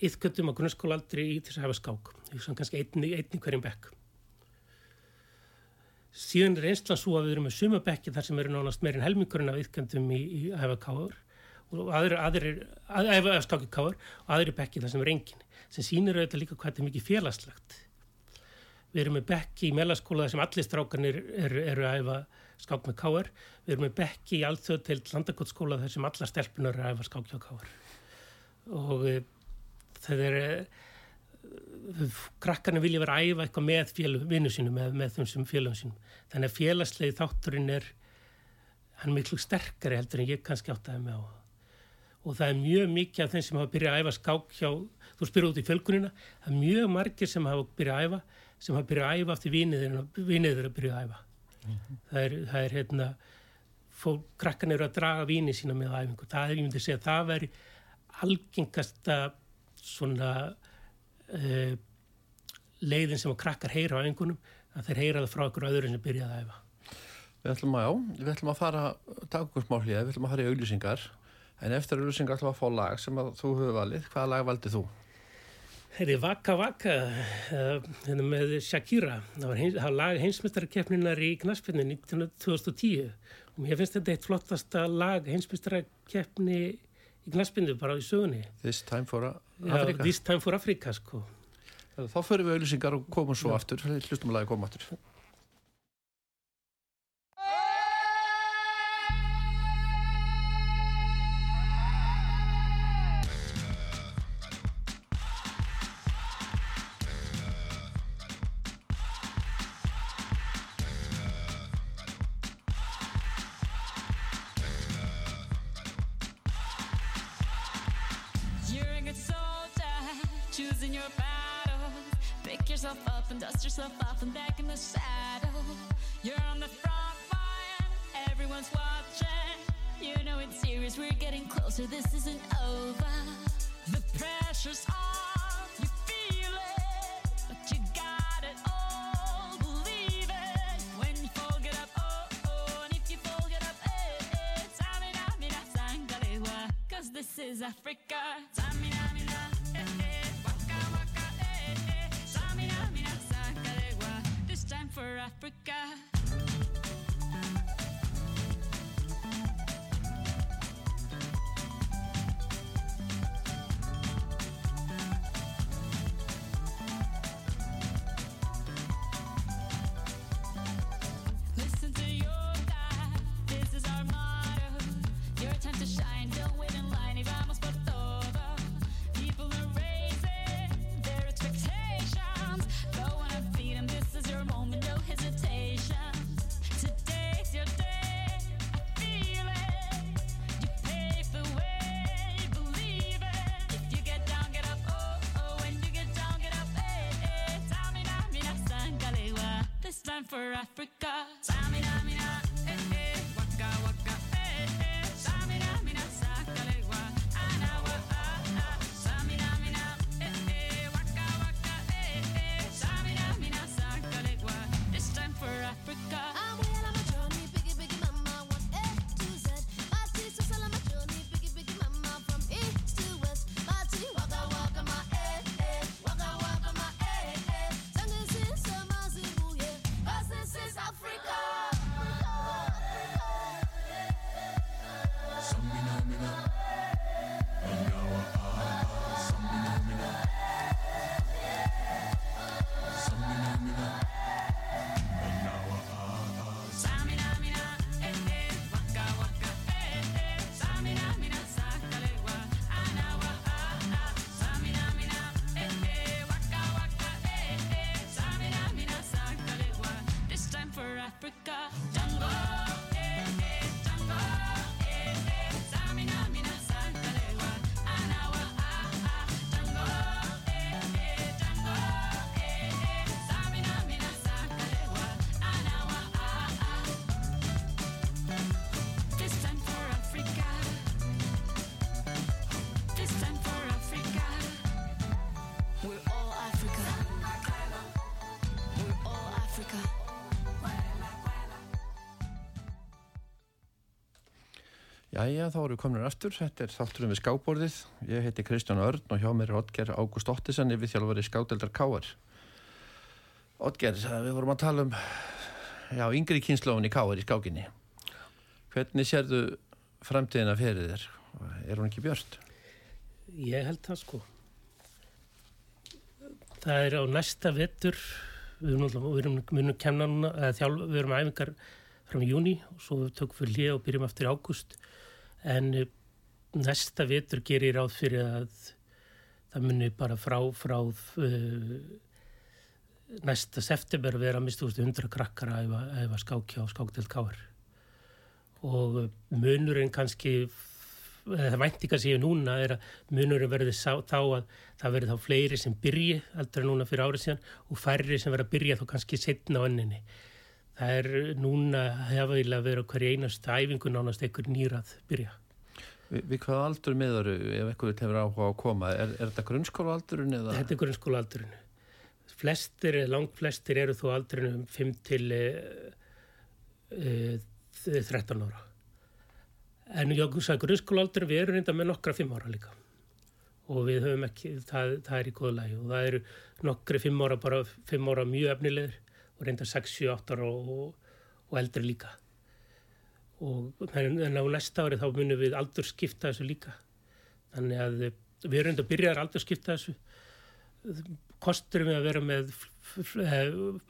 Speaker 2: yðgöndum eh, á grunnskólaaldri í þess að hafa skák. Er kannski einni, einni hverjum bekk. Síðan er einslan svo að við erum með sumabekki þar sem eru nánast meirinn helmingurinn af yðgöndum í, í að hafa káður og aðri, aðri, að, að, að skáki káður og aðri bekki þar sem er engin sem sínir auðvitað líka hvað þetta er mikið félagslegt. Við erum með bekki í melaskóla sem allir strákanir eru, eru að hafa skák með káar. Við erum með bekki í alþjóð til landakotskóla þar sem alla stelpunar er að æfa skák hjá káar. Og e, það er, e, krakkarnir vilja vera að æfa eitthvað með vinnu sínum, með, með þeim sem félagum sínum. Þannig að félagslegi þátturinn er, hann er miklu sterkari heldur en ég kannski áttaði mig á. Og það er mjög mikið af þeim sem hafa byrjað að æfa skák hjá, þú spyrur út í fjölkunina, það er mjög margir sem hafa byrjað að æfa, sem hafa byrjað að æfa eftir viniður að byrja að æfa mm -hmm. það, er, það er hérna fólk, krakkan eru að draga víni sína með æfingu, það er, ég myndi segja, það veri algengasta svona uh, leiðin sem að krakkar heyra á æfingunum, að þeir heyra það frá okkur öðru sem byrjaði að æfa
Speaker 1: Við ætlum að, já, við ætlum að fara dagursmálið, við ætlum að fara í auglýsingar en eftir auglýsingar ætlum að fá lag sem að þú hefur valið, hvaða lag valdið þú?
Speaker 2: Herri, Vaka Vaka uh, með Shakira. Það var, heim, var lag heimsmyndstarkeppninar í Gnaspinni 2010 og mér finnst þetta eitt flottasta lag heimsmyndstarkeppni í Gnaspinni bara í sögunni.
Speaker 1: This Time for Africa
Speaker 2: Já, This Time for Africa sko.
Speaker 1: Þá förum við auðvisingar og komum svo Já. aftur. Hlustum að lagi koma aftur
Speaker 3: is Africa. Samina, mina, eh, eh. Waka, waka, eh, eh. Samina, mina. This time for Africa.
Speaker 1: Jæja, þá erum við komin aftur. Þetta er þátturum við skábborðið. Ég heiti Kristján Örn og hjá mér er Otger Ágúst Ottisen yfir þjálfari skádeldar Káar. Otger, við vorum að tala um já, yngri kynnslófin í Káar í skákinni. Hvernig sérðu framtíðina fyrir þér? Er hún ekki björst?
Speaker 2: Ég held það sko. Það er á næsta vettur, við erum, við við erum kemna núna, eða þjálf, við erum æfingar fram í júni og svo tökum við hlið og byrjum aftur í ágúst. En eh, næsta vettur gerir ráð fyrir að það muni bara frá, frá uh, næsta september vera mista 100 krakkar að æfa skákja og skákdelt káar. Og eh, munurinn kannski það vænti kannski ég núna er að munurinn verði þá að það verði þá fleiri sem byrji aldrei núna fyrir árið síðan og færri sem verði að byrja þá kannski setna á önninni. Það er núna hefa eiginlega verið hverju einast æfingu nánast einhver nýrað byrja.
Speaker 1: Vi, við hvað aldur miður ef eitthvað hefur áhuga á að koma? Er, er þetta grunnskóla aldurinn eða?
Speaker 2: Þetta er grunnskóla aldurinn. Flestir, langt flestir eru þó aldurinn um 5 til uh, uh, 13 ára. En ég sagði grunnskóla aldurinn, við erum reynda með nokkra 5 ára líka. Og við höfum ekki, það, það er í góða lagi. Og það eru nokkri 5 ára, bara 5 ára mjög efnilegir og reynda 6, 7, 8 ára og, og eldri líka. Og en, en á næsta ári þá munum við aldur skipta þessu líka. Þannig að við erum reynda að byrja að aldur skipta þessu kostur með að vera með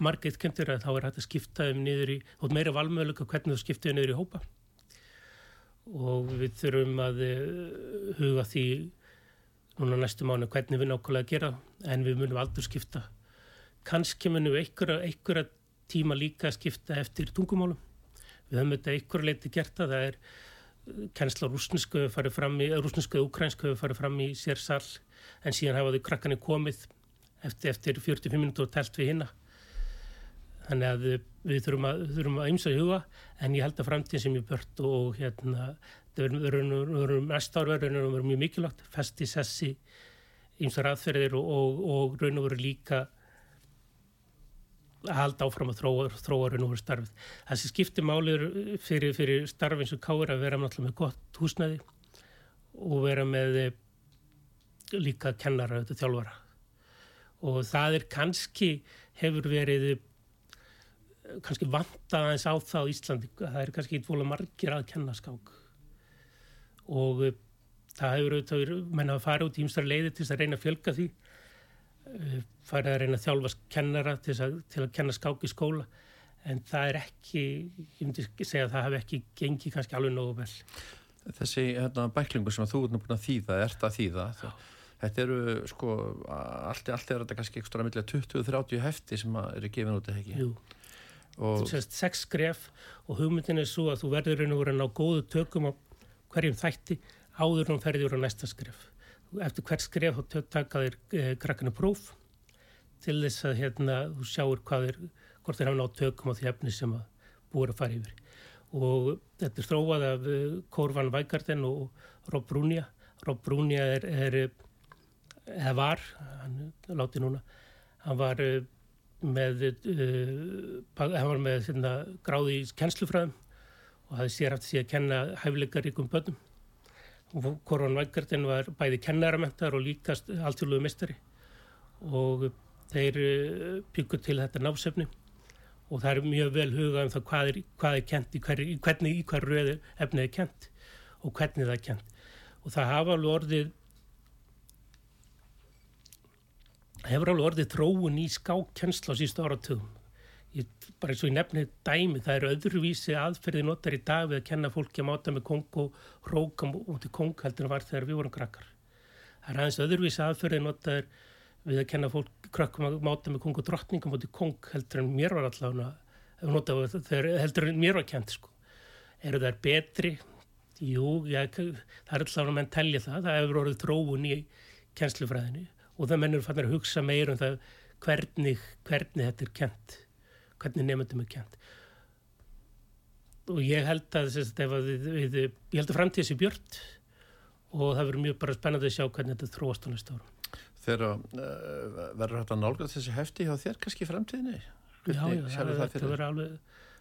Speaker 2: margeitt kemtur að þá er hægt að skipta um niður í, og meira valmöðuleika hvernig þú skiptaði niður í hópa og við þurfum að uh, huga því núna næstu mánu hvernig við nákvæmlega að gera en við munum aldrei skipta kannski munum við einhverja, tíma líka skipta eftir tungumálum. Við höfum þetta einhverja leiti gert að það er kennsla rúsnesku farið fram í, rúsnesku og ukrainsku farið fram í sér sall en síðan hafa þau krakkanir komið eftir, eftir 45 minútur og telt við hinna þannig að við þurfum að, þurfum að ymsa í huga en ég held að framtíðin sem ég bört og hérna það verður næsta ár verður mjög mikilvægt. Festi sessi ymsar aðferðir og, og, og raun og veru líka að halda áfram að þróa, raun og veru starfið. Það sem skiptir málið fyrir, fyrir starfið eins og káir að vera með gott húsnæði og vera með líka kennara, þetta þjálfara. Og það er kannski hefur verið kannski vantað aðeins á það á Íslandi það er kannski eitthvað margir að kenna skák. Og það hefur auðvitað menna að fara út í ymstar leiði til þess að reyna að fjölga því fara að reyna að þjálfa kennara til að, til að kenna skák í skóla en það er ekki ég myndi segja að það hef ekki gengið kannski alveg nógu vel
Speaker 1: Þessi hérna, bæklingu sem þú nú búin að þýða, ert að þýða það Þetta eru sko, allt, allt er þetta kannski ekstra millir 20-30 hefti sem eru gefin út eða ekki.
Speaker 2: Jú, og... sérst sex skref og hugmyndin er svo að þú verður verið að ná góðu tökum á hverjum þætti áður og ferður á næsta skref. Eftir hvert skref þá taka þér eh, krakkanu próf til þess að hérna þú sjáur hvað er, hvort þeir hafa nátt tökum á því efni sem að búið að fara yfir. Og þetta er þróað af Korvan Vækarden og Rob Brúnja. Rob Brúnja er, er eða var, hann láti núna, hann var með, uh, hann var með hérna, gráði í kennslufræðum og hafði sér haft því að kenna hæfleikaríkum börnum. Korvan Vækartin var bæði kennaramöntar og líkast alltjóðluðu mistari og þeir uh, byggur til þetta námsefni og það er mjög vel hugað um það hvað er, hvað er kent, í hver, hvernig í hver röðu efnið er kent og hvernig það er kent. Og það hafa alveg orðið hefur alveg orðið þróun í skákkennsla á sístu áratugum. Bara eins og ég nefnið dæmi, það eru öðruvísi aðferði notar í dag við að kenna fólki að máta með kong og róka út í kong heldur en var þegar við vorum krakkar. Það er aðeins öðruvísi aðferði notar við að kenna fólki krakkum að máta með kong og drottningum út í kong heldur en mér var allavega þegar heldur mér var kent sko. Eru það betri? Jú, ég, það er allavega menn telja það, það hefur orðið þróun í kennslufræðinu og það mennur fannar að hugsa meir um það hvernig, hvernig þetta er kent hvernig nefndum er kent og ég held að, að við, við, ég held að framtíða sér björnt og það verður mjög bara spennandi að sjá hvernig þetta þróast á næsta árum
Speaker 1: Þegar uh, verður þetta nálgast þessi hefti hjá þér kannski framtíðinni?
Speaker 2: Hvernig, já, já, það, það verður alveg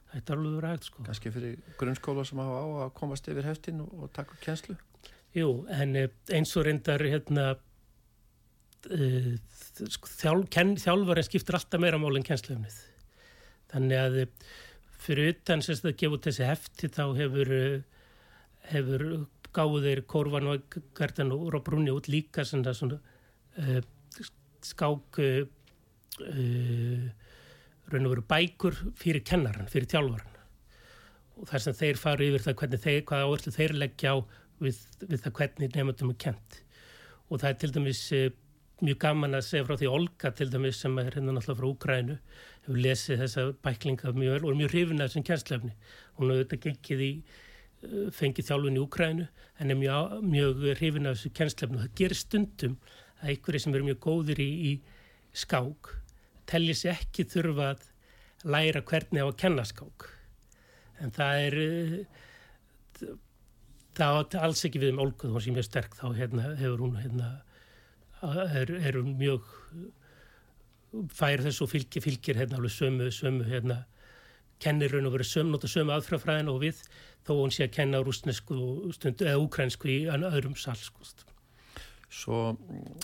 Speaker 2: þetta er alveg verið hægt sko.
Speaker 1: kannski fyrir grunnskóla sem hafa á að komast yfir heftin og, og taka kjenslu
Speaker 2: Jú, en eh, eins og reyndar hérna uh, þjálf, ken, þjálfarinn skiptir alltaf meira mál en kjenslefnið. Þannig að eh, fyrir utan að gefa út þessi hefti þá hefur, eh, hefur gáðu þeir Korvan og Gerdan og Róbrúni út líka svona, svona uh, skák uh, raun og veru bækur fyrir kennaran, fyrir þjálfaran og þar sem þeir faru yfir það hvernig þeir, hvað áherslu þeir leggja á við, við það hvernig nefndum er kent og það er til dæmis uh, mjög gaman að segja frá því Olga til dæmis sem er hérna náttúrulega frá Úkrænu hefur lesið þessa bæklinga mjög vel og er mjög hrifin af þessum kjenslefni hún hefur þetta gengið í uh, fengið þjálfun í Úkrænu en er mjög, mjög hrifin af þessu kjenslefni og það gerir stundum að einhverju sem eru mjög góðir í, í skák telli sér ekki þurfa að læra hvernig á að kenna skák. En það er uh, það á alls ekki við um Olgu hún sem er sterk þá hérna, hefur hún hérna, er, er mjög fær þessu og fylgir, fylgir hérna alveg sömu, sömu hérna kennir raun og verið sömu, nota sömu aðfrafræðin og við þó hún sé að kenna rúsnesku stundu, eða úkrensku í öðrum sal sko.
Speaker 1: Svo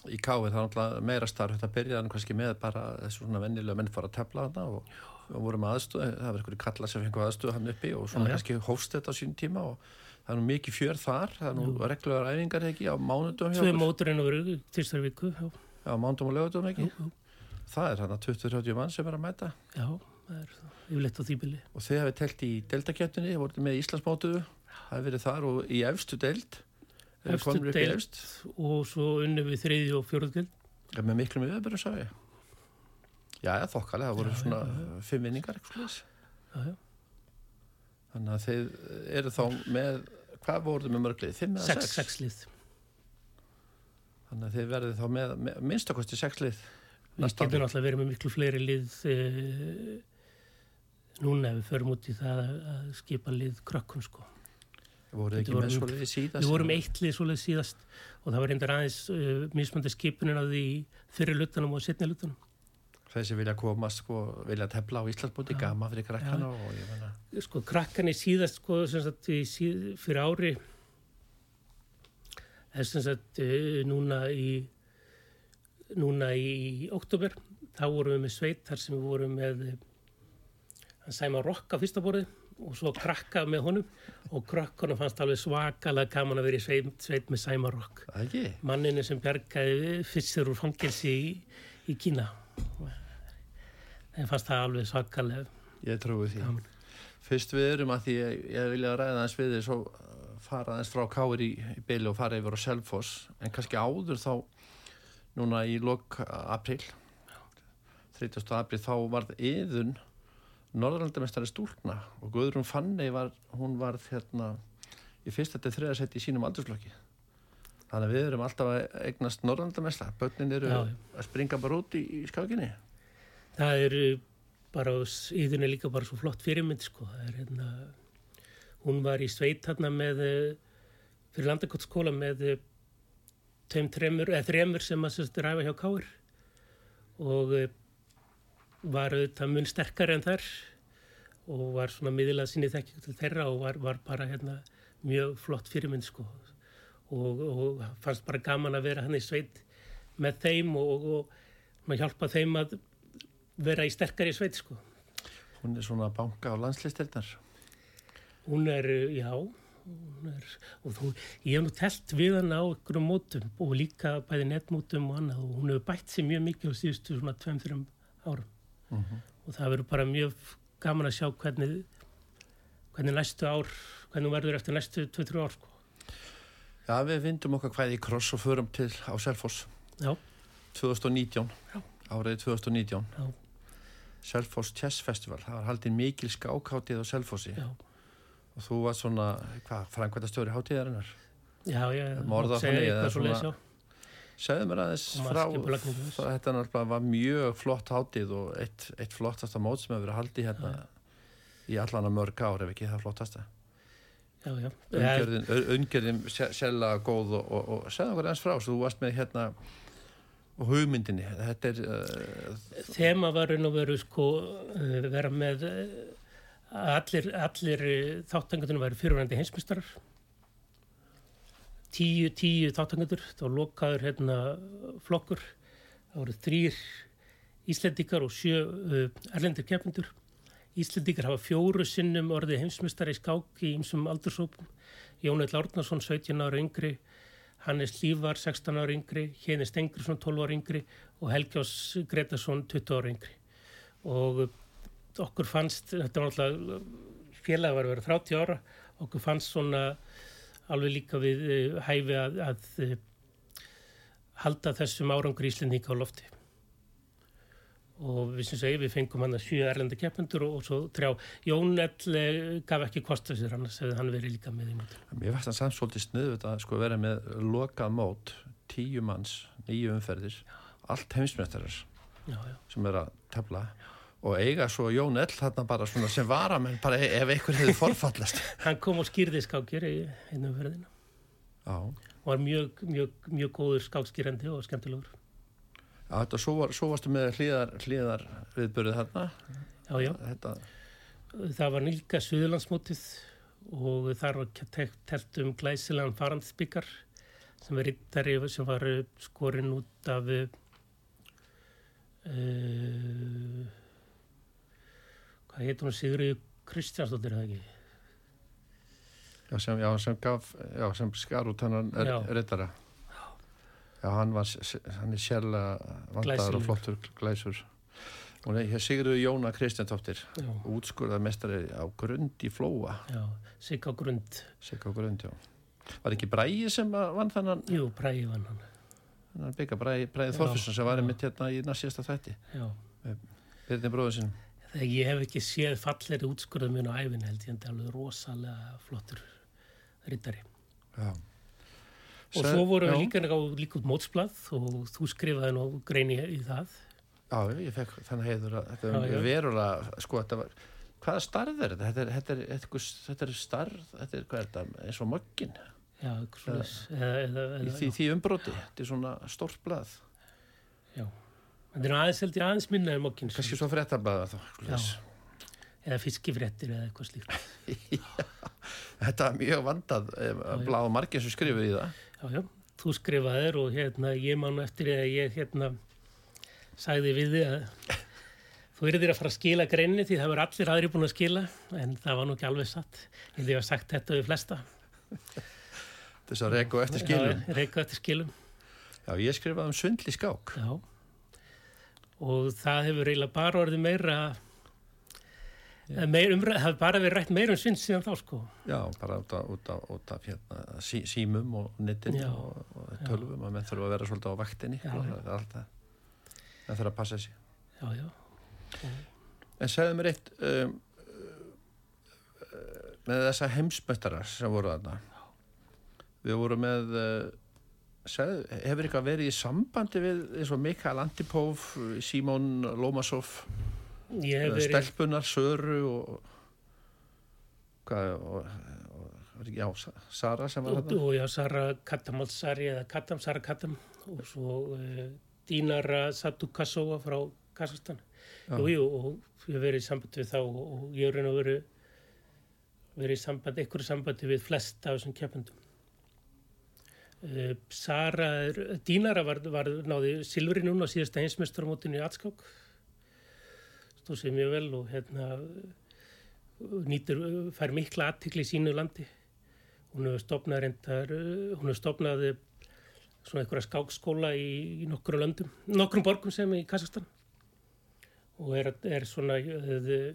Speaker 1: í káið það er náttúrulega meira starf þetta byrjaði kannski með bara þessu svona vennilega menn fara að tefla þarna og, og voru með aðstöð, það var einhverju kalla sem fengu aðstöð hann uppi og svona
Speaker 2: já.
Speaker 1: kannski hófst þetta á sín tíma og það er nú mikið fjör þar, það er nú reglulegar æfingar ekki á mánudum hjá
Speaker 2: Tvei
Speaker 1: okkur.
Speaker 2: mótur en að veru tilstar viku já,
Speaker 1: Já, mánudum og lögutum ekki.
Speaker 2: já,
Speaker 1: Það er hann að 20-30 mann sem er að mæta.
Speaker 2: Já, það er yfirleitt á þýbili
Speaker 1: og þið hefði telt í deltakjöfninni, voruð með Íslandsmótuðu, það hefði verið þar og í efstu eru
Speaker 2: Efstu
Speaker 1: efst,
Speaker 2: og svo unni við þriði og fjóruðgjöld
Speaker 1: er með miklum yfirbyrjum sá ég. Já, já, þokkalega, það voru
Speaker 2: Já,
Speaker 1: svona
Speaker 2: já,
Speaker 1: fimm vinningar,
Speaker 2: já, já.
Speaker 1: Þannig að þið eru þá með, hvað voruð með mörglið? Fimm eða
Speaker 2: Sex,
Speaker 1: sex?
Speaker 2: lið
Speaker 1: Þannig að þið verðið þá með, með minnstakosti sex lið.
Speaker 2: Við getum alltaf verið með miklu fleiri lið e, núna ef við förum út í það að- að skipa lið krökkun sko.
Speaker 1: Voruð ekki með
Speaker 2: vorum-
Speaker 1: svoleiði síðast?
Speaker 2: Við vorum eitt lið svoleið síðast og það var reyndar aðeins uh, mismöndi skipunin af því fyrir lutanum og setni lutanum.
Speaker 1: Þeir sem vilja komast, sko, vilja tefla á Íslandsbúti, gama fyrir krakkana og ég menna,
Speaker 2: Sko krakkan er síðast sko sagt í síð, fyrir ári eða sem sagt uh, núna í núna í oktober þá vorum við með sveit þar sem við vorum með eh, hann sæma rock á fyrsta borði og svo krakka með honum og krakkanum fannst alveg svakalega gaman að vera í sveit, sveit með sæma
Speaker 1: ekki?
Speaker 2: manninu sem bjargaði fyrstur úr fangelsi í, í Kína þeim fannst það alveg svakalega
Speaker 1: Ég trúi því.
Speaker 2: gaman.
Speaker 1: Fyrst við erum að því ég, ég vilja ræða aðeins við þið svo uh, fara aðeins frá Káir í, í byli og fara yfir á Selfoss. En kannski áður þá núna í lok april 30. april þá varð yðun Norðurlandamestari stúlna og Guðrún Fanni var, hún var hérna í fyrsta til þriða seti í sínum aldursflokki. Þannig að við erum alltaf að eignast Norðurlandamestara, börnin eru
Speaker 2: Já,
Speaker 1: að springa bara út í, í skákinni
Speaker 2: Það er bara, íðun er líka bara svo flott fyrirmynd sko. Er hérna, hún var í sveit hérna með, uh, fyrir landakottskóla með uh, tveim, tremur, eða þremur sem að sérst ræfa hjá Káir og uh, var auðvitað mun sterkari en þar og var svona miðlað sinni þekking til þeirra og var, var bara hérna mjög flott fyrirmynd sko. og, og fannst bara gaman að vera hann í sveit með þeim og, og maður hjálpa þeim að vera í sterkari sveit sko.
Speaker 1: hún er svona banka á landslistirnar
Speaker 2: Hún er, uh, já, hún er, og þú, ég hef nú telt við hann á einhverjum mótum og líka bæði netmótum og annað og hún hefur bætt sér mjög mikið á síðustu svona 2-3 árum. Og það verður bara mjög gaman að sjá hvernig, hvernig næstu ár, hvernig hún verður eftir næstu 2-3 ár sko.
Speaker 1: Já, við vindum okkar hvaði í kross og förum til á Selfoss.
Speaker 2: Já,
Speaker 1: 2019,
Speaker 2: Já.
Speaker 1: árið 2019
Speaker 2: já,
Speaker 1: Selfoss Chess Festival, það var haldið mikil skákháttið á Selfossi.
Speaker 2: Já,
Speaker 1: og þú var svona, hvað, framkvæmta stjóri hátíðarinnar?
Speaker 2: Já, já,
Speaker 1: Morða þannig, segðu mér aðeins frá þetta náttúrulega var mjög flott hátíð og eitt, eitt flottasta mót sem hefur verið haldið hérna í allan að mörg ár ef ekki það flottasta.
Speaker 2: Já, já.
Speaker 1: umgjörðin, sé- sérlega góð og, og, og segðu okkur aðeins frá, þú varst með hérna og hugmyndinni, er uh,
Speaker 2: Þema var raun og veru sko uh, vera með uh, allir, allir þáttangatunum væri fyrirvændi heimsmyndstarar tíu, tíu þáttangatur þá lokaður hérna flokkur. Það voru þrýr Íslendikar og sjö uh, erlendir keppindur Íslendikar hafa fjóru sinnum orðið heimsmyndstari í skák í ymsum aldursópum Jónætt Lárnason 17 ára yngri Hannes Lívar 16 ára yngri Hjenis Stengrisson 12 ára yngri og Helgjós Gretarsson 20 ára yngri. Og uh, okkur fannst, þetta var náttúrulega félag var að vera 30 ára, okkur fannst svona alveg líka við uh, hæfi að, að uh, halda þessum árangur Íslendinga á lofti og við sem segi við fengum hann að sjö erlenda keppendur og, og svo trjá Jón Ell gaf ekki kosta sér annars hefði hann verið líka með í mótinu.
Speaker 1: Mér fannst það samt svolítið sniðut að sko vera með lokað mót, tíu manns, nýju umferðir, allt heimsmyndarar
Speaker 2: Já, já.
Speaker 1: sem er að tefla og eiga svo Jón Ell þarna bara svona sem varamenn bara e- ef einhver hefði forfallast.
Speaker 2: Hann kom og skýrði skákir í einu umferðina
Speaker 1: Já,
Speaker 2: og var mjög, mjög, mjög góður skákskýrandi og skemmtilegur.
Speaker 1: Já þetta, svo, var, svo varstu með hlýðar, hlýðar viðbörið þarna.
Speaker 2: Já, já.
Speaker 1: Þetta,
Speaker 2: Það var nýlka Suðurlandsmótið og þar var te- telt um glæsilegan farandsbyggar sem er rittari sem var eh, skorinn út af uh, hvað heitir hún Sigriður Kristjánsdóttir eða ekki?
Speaker 1: já, sem, já, sem gaf, já, sem skar út hennan
Speaker 2: Já.
Speaker 1: rittara. Já, hann var, hann er sérlega vandaður og flottur glæsur. Og hér Sigurður Jóna Kristjánsdóttir,
Speaker 2: Já,
Speaker 1: útskurðað mestari á grund í Flóa,
Speaker 2: já, Sigga Grund.
Speaker 1: Sigga á grund, já. Var ekki Bræði sem að vann þannan,
Speaker 2: Jú, Prægi vann hann.
Speaker 1: þannan bygga, Bræði, Bræði
Speaker 2: Já,
Speaker 1: Þorfisson sem var
Speaker 2: já.
Speaker 1: einmitt hérna í næstjasta þætti,
Speaker 2: Já.
Speaker 1: Byrni bróður sinn.
Speaker 2: Þegar ég hef ekki séð falleri útskurðum minn á æfin held ég en það er alveg rosalega flottur rittari.
Speaker 1: Já.
Speaker 2: Og
Speaker 1: Se-
Speaker 2: svo voru
Speaker 1: já.
Speaker 2: líka, líka út mótsblað og þú skrifaði nú greini í það.
Speaker 1: Já, ég fekk þannig heiður að þetta
Speaker 2: Já,
Speaker 1: er
Speaker 2: já.
Speaker 1: verulega, sko, þetta var, hvaða starð er þetta? Þetta er, þetta er, þetta er, þetta er starð, þetta er, hvað er þetta, eins og möggin
Speaker 2: Já, svoleiðis. Eða, eða,
Speaker 1: í
Speaker 2: eða,
Speaker 1: því, því umbroti, þetta er svona stórt blað,
Speaker 2: já. Þetta er aðeins held ég aðeins minna en mokkinn.
Speaker 1: kannski svo fréttablaða þá, svoleiðis.
Speaker 2: Eða fiskifréttir eða eitthvað slíkt.
Speaker 1: Þetta er mjög vandað, og margir sem skrifuð í það.
Speaker 2: Já. Þú skrifaðir og hérna ég man eftir því að ég hérna sagði við þig að þú eruðir að fara að skila greinni því það verður allir aðri búin að skila en það var nú ekki alveg satt. Held ég að sagt þetta við flesta.
Speaker 1: Þess að reyka og eftir skilum.
Speaker 2: Já, reyka eftir skilum.
Speaker 1: Já, ég skrifaði um svindli skák.
Speaker 2: Já. Og það hefur eiginlega bara orðið meira yeah. Meir umræð, það hefur bara verið rætt meira um svinn síðan þá sko.
Speaker 1: Já, bara út af, út af, út af hérna, sí, símum og
Speaker 2: Já.
Speaker 1: og, og tölvum og menn þurfa að vera svolítið á vaktinni.
Speaker 2: Já,
Speaker 1: sko,
Speaker 2: já.
Speaker 1: það er alltaf, menn þurfa að passa sig.
Speaker 2: Já, já.
Speaker 1: En segðu mér eitt um, uh, með þessa heimsmyndara sem voru þarna við vorum með uh, segðu, hefur eitthvað verið í sambandi við eins og Mikael Antipov Simon Lomasov
Speaker 2: verið,
Speaker 1: stelpunar, Söru og hvað og, og, já, Sa- Sara sem var þetta
Speaker 2: og já, Sara Katamalsari eða Katam, Sara Katam og svo uh, Dínara Satukasova frá Kazakstan.
Speaker 1: Já.
Speaker 2: Jú, jú, og ég hef verið í sambandi við þá og, ég hef og verið verið í sambandi, einhverju sambandi við flest af þessum keppendum. Uh, Sara, Dínara var, var náði silfri núna á síðasta heimsmeistaramótinu í Atskák stóð sér mjög vel og hérna nýtur, fær mikla aðtikli í sínu landi. Hún hefur stopnað reyndar, hún hefur stopnað svona einhverja skákskóla í, í nokkru löndum, nokkrum borgum sem í Kazakstan og er, er svona uh,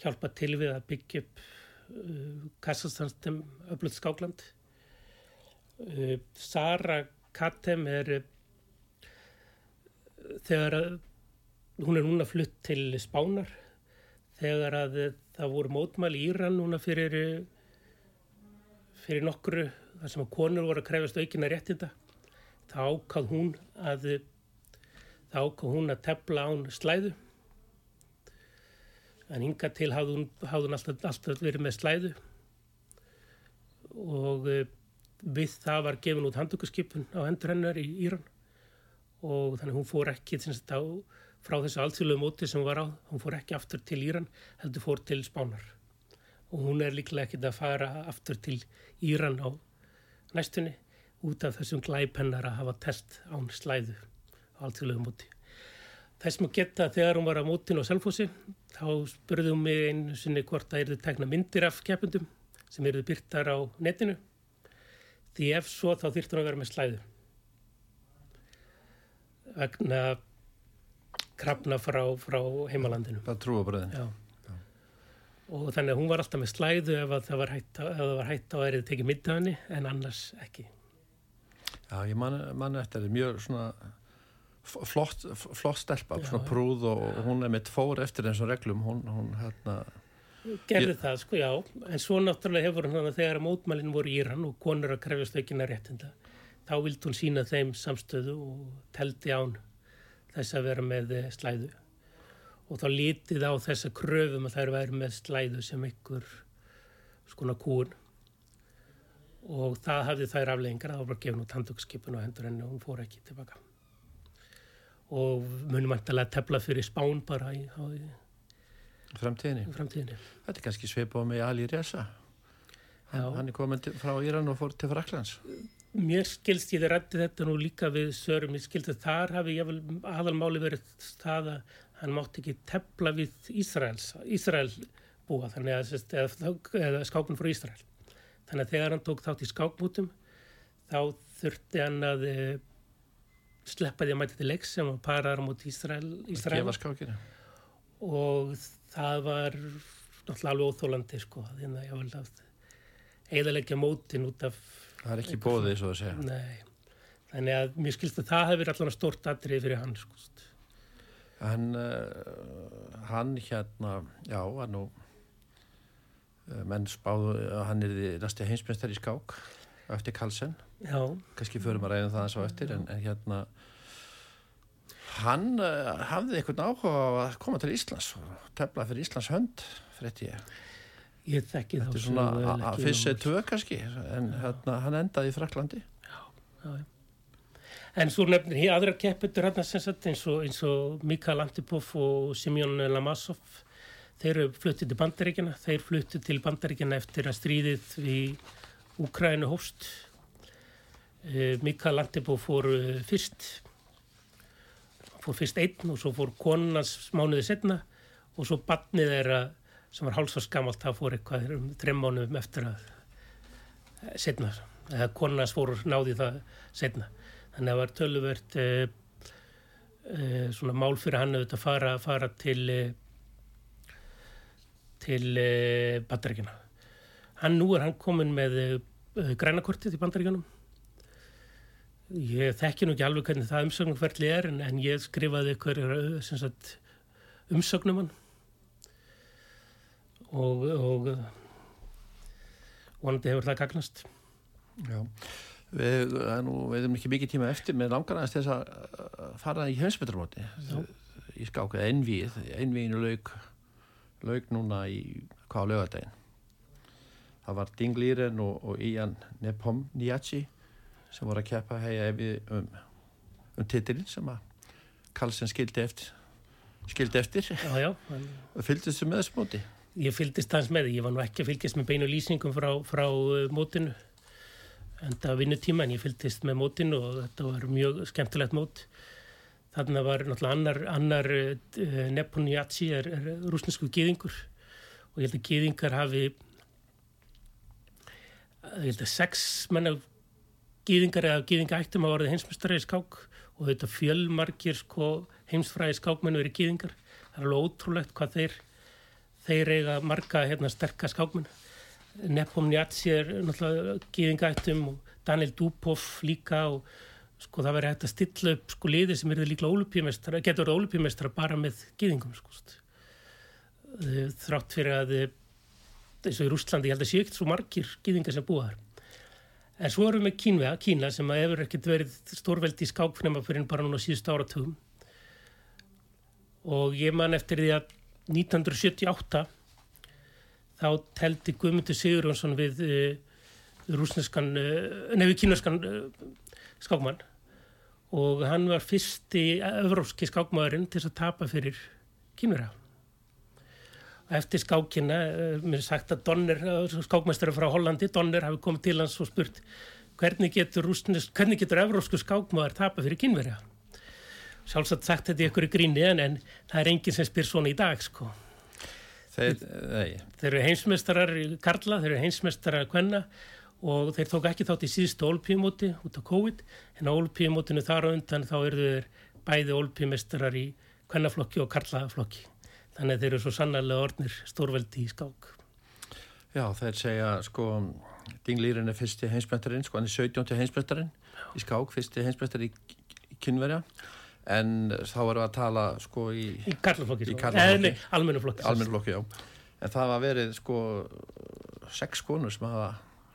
Speaker 2: hjálpa til við að byggja upp uh, Kazakstans sem öflut skákland. Uh, Sara Katem er uh, þegar að hún er núna flutt til Spánar þegar að það voru mótmæli í Íran núna fyrir fyrir nokkru þar sem að konur voru að krefast aukina réttinda. Þá ákvað hún að þá ákvað hún að tefla án slæðu. En hinga til hafði hún, hafði hún alltaf, alltaf verið með slæðu. Og uh, við það var gefin út handtökuskipun á hendur hennar í Íran. Og þannig hún fór ekki þess að frá þessu alþjóðlegu móti sem hún var á, hún fór ekki aftur til Íran, heldur fór til Spánar. Og hún er líklega ekkit að fara aftur til Íran á næstunni út af þessum glæpennar að hafa test án slæðu á alþjóðlegu móti. Þess maður geta að þegar hún var á mótin á Selfossi, þá spurði hún mig einu sinni hvort það erði tekna myndir af keppundum sem erði byrtar á netinu. Því ef svo þá þyrfti hún að vera með slæðu. Vegna krafna frá, frá heimalandinu.
Speaker 1: Bara trúabröðin.
Speaker 2: Já. Og þannig að hún var alltaf með slæðu ef að það var hægt, það var hægt á að erið tekið henni en annars ekki.
Speaker 1: Já, ég man, man eftir þetta mjög svona flott, flott stelpa,
Speaker 2: Já,
Speaker 1: svona
Speaker 2: já.
Speaker 1: prúð og, og hún er mitt fór eftir eins og reglum, hún, hún hérna,
Speaker 2: Gerði
Speaker 1: Ég-
Speaker 2: það, sko, já. En svo náttúrulega hefur hún þannig að þegar mótmælinn voru í Íran og konur að krefjast aukina réttinda, þá vildi hún sína þeim samstöðu og teldi án þess að vera með eh, slæðu. Og þá lítið á þessa kröfum að þær væri með slæðu sem ykkur skona kúun. Og það hafði þær afleggingar að það var gefin út handtökskipun og hendur henni og hún fór ekki tilbaka. Og munum mæntalega tefla fyrir spán bara í, á, í
Speaker 1: fremtíðinni.
Speaker 2: framtíðinni.
Speaker 1: Þetta er kannski svipað með Ali Reza. Hann, hann er komin til, frá Íran og fór til Fraklands.
Speaker 2: Mér skilst ég rætti þetta nú líka við Sörum, ég skilst að þar hafi aðalmáli verið það að hann mátti ekki tepla við Ísraels, Ísrael búa, þannig að, eða, eða skákun frá Ísrael. Þannig að þegar hann tók þátt í skákmútum, þá þurfti hann að e, sleppa því að mæti til leiks sem var parar mot Ísrael, Ísrael og það var náttúrulega alveg óþólandi sko, þannig að ég vil að eðalegja mótin út af
Speaker 1: Það er ekki bóðið, svo að segja.
Speaker 2: Nei, þannig að mér skilst að það hefur allan stort atrið fyrir hann sko.
Speaker 1: En uh, hann hérna, já, var nú, uh, menn spáðu að hann er því næsti heimsmyndstar í skák eftir Karlsson.
Speaker 2: Já,
Speaker 1: Kannski förum að ræðum það eins og eftir, en, en hérna, hann uh, hafði einhvern áhuga á að koma til Íslands og tefla fyrir Íslands hönd, frétti ég.
Speaker 2: Ég þekki þá
Speaker 1: er svona að- að fyrst
Speaker 2: nógu.
Speaker 1: tvö kannski, en hérna, hann endaði í Fraklandi.
Speaker 2: Já, já. En svo nefnir hér aðra kepputur hérna sem sagt eins og, og Mikael Antipov og Simeon Lamasov þeir eru fluttið til Bandaríkjana þeir fluttið til Bandaríkjana eftir að stríðið í Úkrænu hófst Eh, Mikael Antipov fór eh, fyrst fór fyrst einn og svo fór konunans mánuði setna og svo badnið þeirra sem var hálsast gamalt það fór eitthvað um þreim mánuðum eftir að setna eða konunans fór náði það setna þannig að það var töluvert e, e, svona mál fyrir hann að fara, fara til e, til bandaríkjana hann nú er hann komin með grænakortið í bandaríkjanum ég þekki nú ekki alveg hvernig það umsögnumferðli er en, en ég skrifaði ykkur sem sagt umsögnum hann og, og vonandi hefur það gagnast.
Speaker 1: Já. Við, er nú, við erum ekki mikið tíma eftir. Með langar aðeins þess að fara í heimsbyttarmóti í skáka einvíð, einvíðinu lauk lauk núna í hvað á lögadaginn það var Ding Liren og, og Ian Nepomniachtchi sem voru að keppa hegja við um, um titilinn sem að Karlsson skildi eftir skildi eftir. Og fylgdist með þessu móti
Speaker 2: ég fylgdist hans með því, ég var nú ekki að fylgjast með beinu lýsingum frá, frá uh, mótinu en það var vinnutíma en ég fylgdist með mótinu og þetta var mjög skemmtilegt mót. Þarna var náttúrulega annar, annar uh, Neponiaci er, er rúsnesku gýðingur og ég held að gýðingar hafi ég held að sex menna gýðingar eða gýðingaættum hafa orðið heimsmestari í skák og þetta fjölmargir sko, heimsfræði skákmennu eru gýðingar það er alveg ótrúlegt hvað þeir þeir eiga marga hérna, sterka skákmenn. Nepomniachtchi er náttúrulega gýðingaættum og Daniel Dupov líka og sko það verður hægt að stilla upp sko liði sem eru líklega ólupíumestara, getur verið ólupíumestara bara með gýðingum sko Eh, þrátt fyrir að eh, eins og í Rústlandi, ég held að sé ekkert svo margir gýðingar sem búa þar. En svo erum við með Kínvega, Kína sem að hefur ekkert verið stórveldi í skáknema fyrir bara núna síðust áratugum. Og ég man eftir því að 1978 þá teldi Guðmundur Sigurjónsson við uh, rúsneskan, uh, nefnir kínaskan uh, skákmann og hann var fyrsti evrópski skákmaðurinn til að tapa fyrir kynverja. Eftir skákina, eh, mér er sagt að Donner, skákmæstur frá Hollandi, Donner hafi komið til hans og spurt hvernig getur, rústnis, hvernig getur evrópsku skákmaður tapa fyrir kynverja? Sjálfsagt sagt þetta í ykkur í gríni en, en það er enginn sem spyr svona í dag sko.
Speaker 1: Þeir, nei,
Speaker 2: Þeir eru heimsmeistarar í Karla, þeir eru heimsmeistarar Kvenna og þeir tók ekki þátt í síðustu olpíumóti út af COVID en á olpíumótinu þar á undan þá eru þeir bæði olpíumeistarar í Kvennaflokki og Karlaflokki. Þannig að þeir eru svo sannarlega orðnir stórveldi í skák.
Speaker 1: já, þeir segja sko, Dinglýrin er fyrsti heimsmyndarinn, sko, hann er 17. heimsmyndarinn í skák, fyrsti heimsmyndar í, í kynverja, en þá erum við að tala, sko, í
Speaker 2: Í Karlaflokki.
Speaker 1: Í
Speaker 2: sko.
Speaker 1: karlaflokki.
Speaker 2: Eh, Nei, almennuflokki.
Speaker 1: almennflokki, já. En það hafa verið, sko, sex konur sem hafa,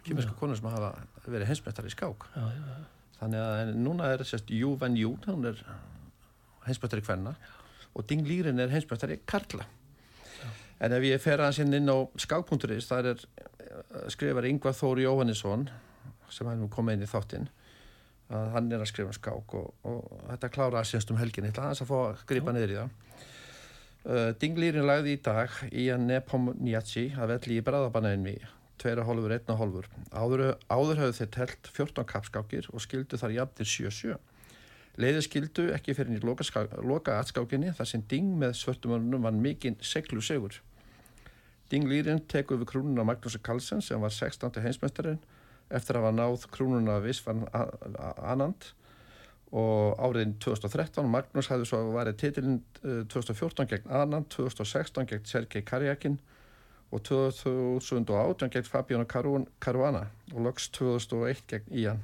Speaker 1: kynverska konur sem hafa verið heimsmyndar í skák.
Speaker 2: Já, já, já.
Speaker 1: Þannig að núna er sérst Jú Van Jú, hann er heimsbættari kvenna og Ding Lýrin er heimsbættari karla. En ef ég fer aðeins inn inn á skákpunkturins, það er eh, skrifar Yngvar Þóri Jóhannesson sem hann komið inn í þáttinn að hann er að skrifa um skák og, og þetta klára að sérst um helgin eitthvað aðeins að fá að gripa niður í það. Uh, Ding Lýrin lagði í dag í að Nepom Njaci að velli í hólfur, einna hólfur. Áður, áður hafðu þeir telt 14 kapskákir og skildu þar jafnir 7-7. Leiði skildu ekki fyrir í loka, loka atskákinni þar sem Ding með svörtumörnum var mikinn seglu segur. Ding Lýrin teku við krúnuna Magnús Karlsson sem var 16. heimsmeistarinn eftir að hafa náð krúnuna Visvan Anand og áriðin 2013 Magnús hafði svo værið titilinn eh, 2014 gegn Anand, 2016 gegn Sergei Karjakin og 2018 gegn Fabiano Caruana og loks 2001 gegn Ian.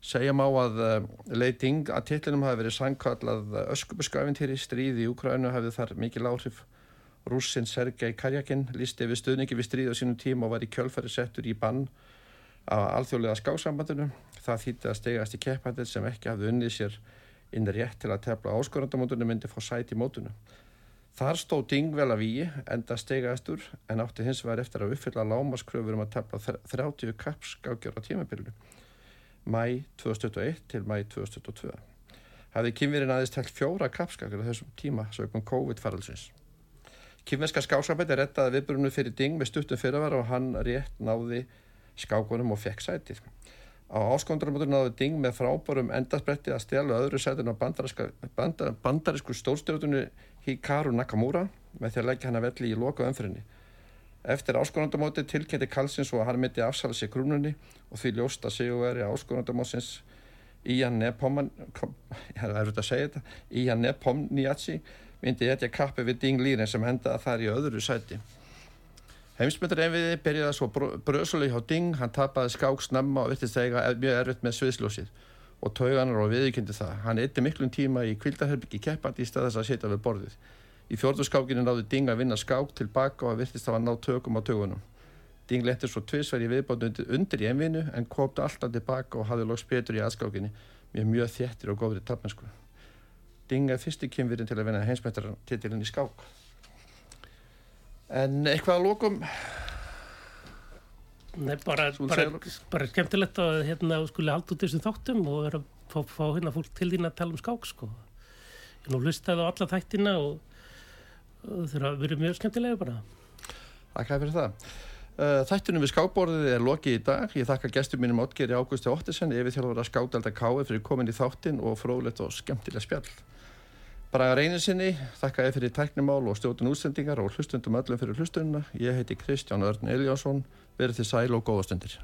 Speaker 1: Segja má að uh, leiting að titlinum hafi verið sangkallað öskubusgafintýri stríði í Ukrænu hafið þar mikil áhrif. Rússin Sergei Karjakin lísti við stuðningi við stríði á sínum tíma og var í kjölfæri settur í bann á alþjóðlega skáksambandinu. Það þýtti að stegast í keppandið sem ekki hafði unnið sér inn rétt til að tefla áskorandamótunum myndi fá sæti mótunum. Þar stóð Ding vel að víi, enda stegastur, en átti hins vegar eftir að uppfylla lámaskröfur um að tefla þr- 30 kappskákjör á tímabilinu. Mæ 2021 til mæ 2022. Hafði kynverinn aðeins telt fjóra kappskákjör á þessum tíma sögum COVID-faralsins. Kynverska skáksambæti rettaði viðbrunum fyrir Ding með stuttum fyrirvara og hann rétt náði skákunum og fekk sætið. Á áskondramótur náði Ding með frábærum endaspretti að stjala öðru sætin á bandariska- banda- bandarísku stórstjórnunu Hikaru Nakamura með því að leggja hann að velli í loka umfyrinni. Eftir áskonandamóti tilkynnti Karlsins og hann myndi afsala sér krúnunni og því ljóst að sigurveri áskonandamótsins Ian Nepomniachtchi ég er erfitt að segja þetta Ian Nepomniachtchi myndi etja kappi við Ding Líren sem endaði þar í öðru sæti. Heimsmyndur einviði byrjaði svo bröðsuli hjá Ding, hann tapaði skák snemma og virtist eiga er- mjög erfitt með sviðsljósið og tauganar og viðkynndi það. Hann eitti miklum tíma í kvildaherbyggi keppandi í stað þess að sitja við borðið. Í fjórðu skákinu náði Ding að vinna skák tilbaka og virtist það að ná tökum á tögunum. Ding letti svo tvisverð í viðbót undir, í einvinu en komdi alltaf tilbaka og hafði loks betur í aðskákinni með mjög þéttir og góðri tapmennsku. Ding er fyrsti kynvirinn til að vinna heimsmyndartitilinn í skák. En eitthvað að lókum
Speaker 2: Nei, bara, bara, bara skemmtilegt að hérna skuli halda út þessum þáttum og vera að fá, fá hérna fólk til þín að tala um skák sko. Ég nú hlustaði á alla þættina og, og hafa verið mjög skemmtilega bara.
Speaker 1: Þakka fyrir það. Uh, Þættunum við skákborðið er lokið í dag. Ég þakka gestur mínum Ottgeri Ágústi Ottesen yfir þjálfur að skákdelda káði fyrir komin í þáttin og fróðlegt og skemmtilega spjall. Braga reyninsinni, þakka ég fyrir tæknimál og stjórnum útsendingar og hlustundum öllum fyrir hlustununa. Ég heiti Kristján Örn Eliasson, verið til sæl og góða stundir.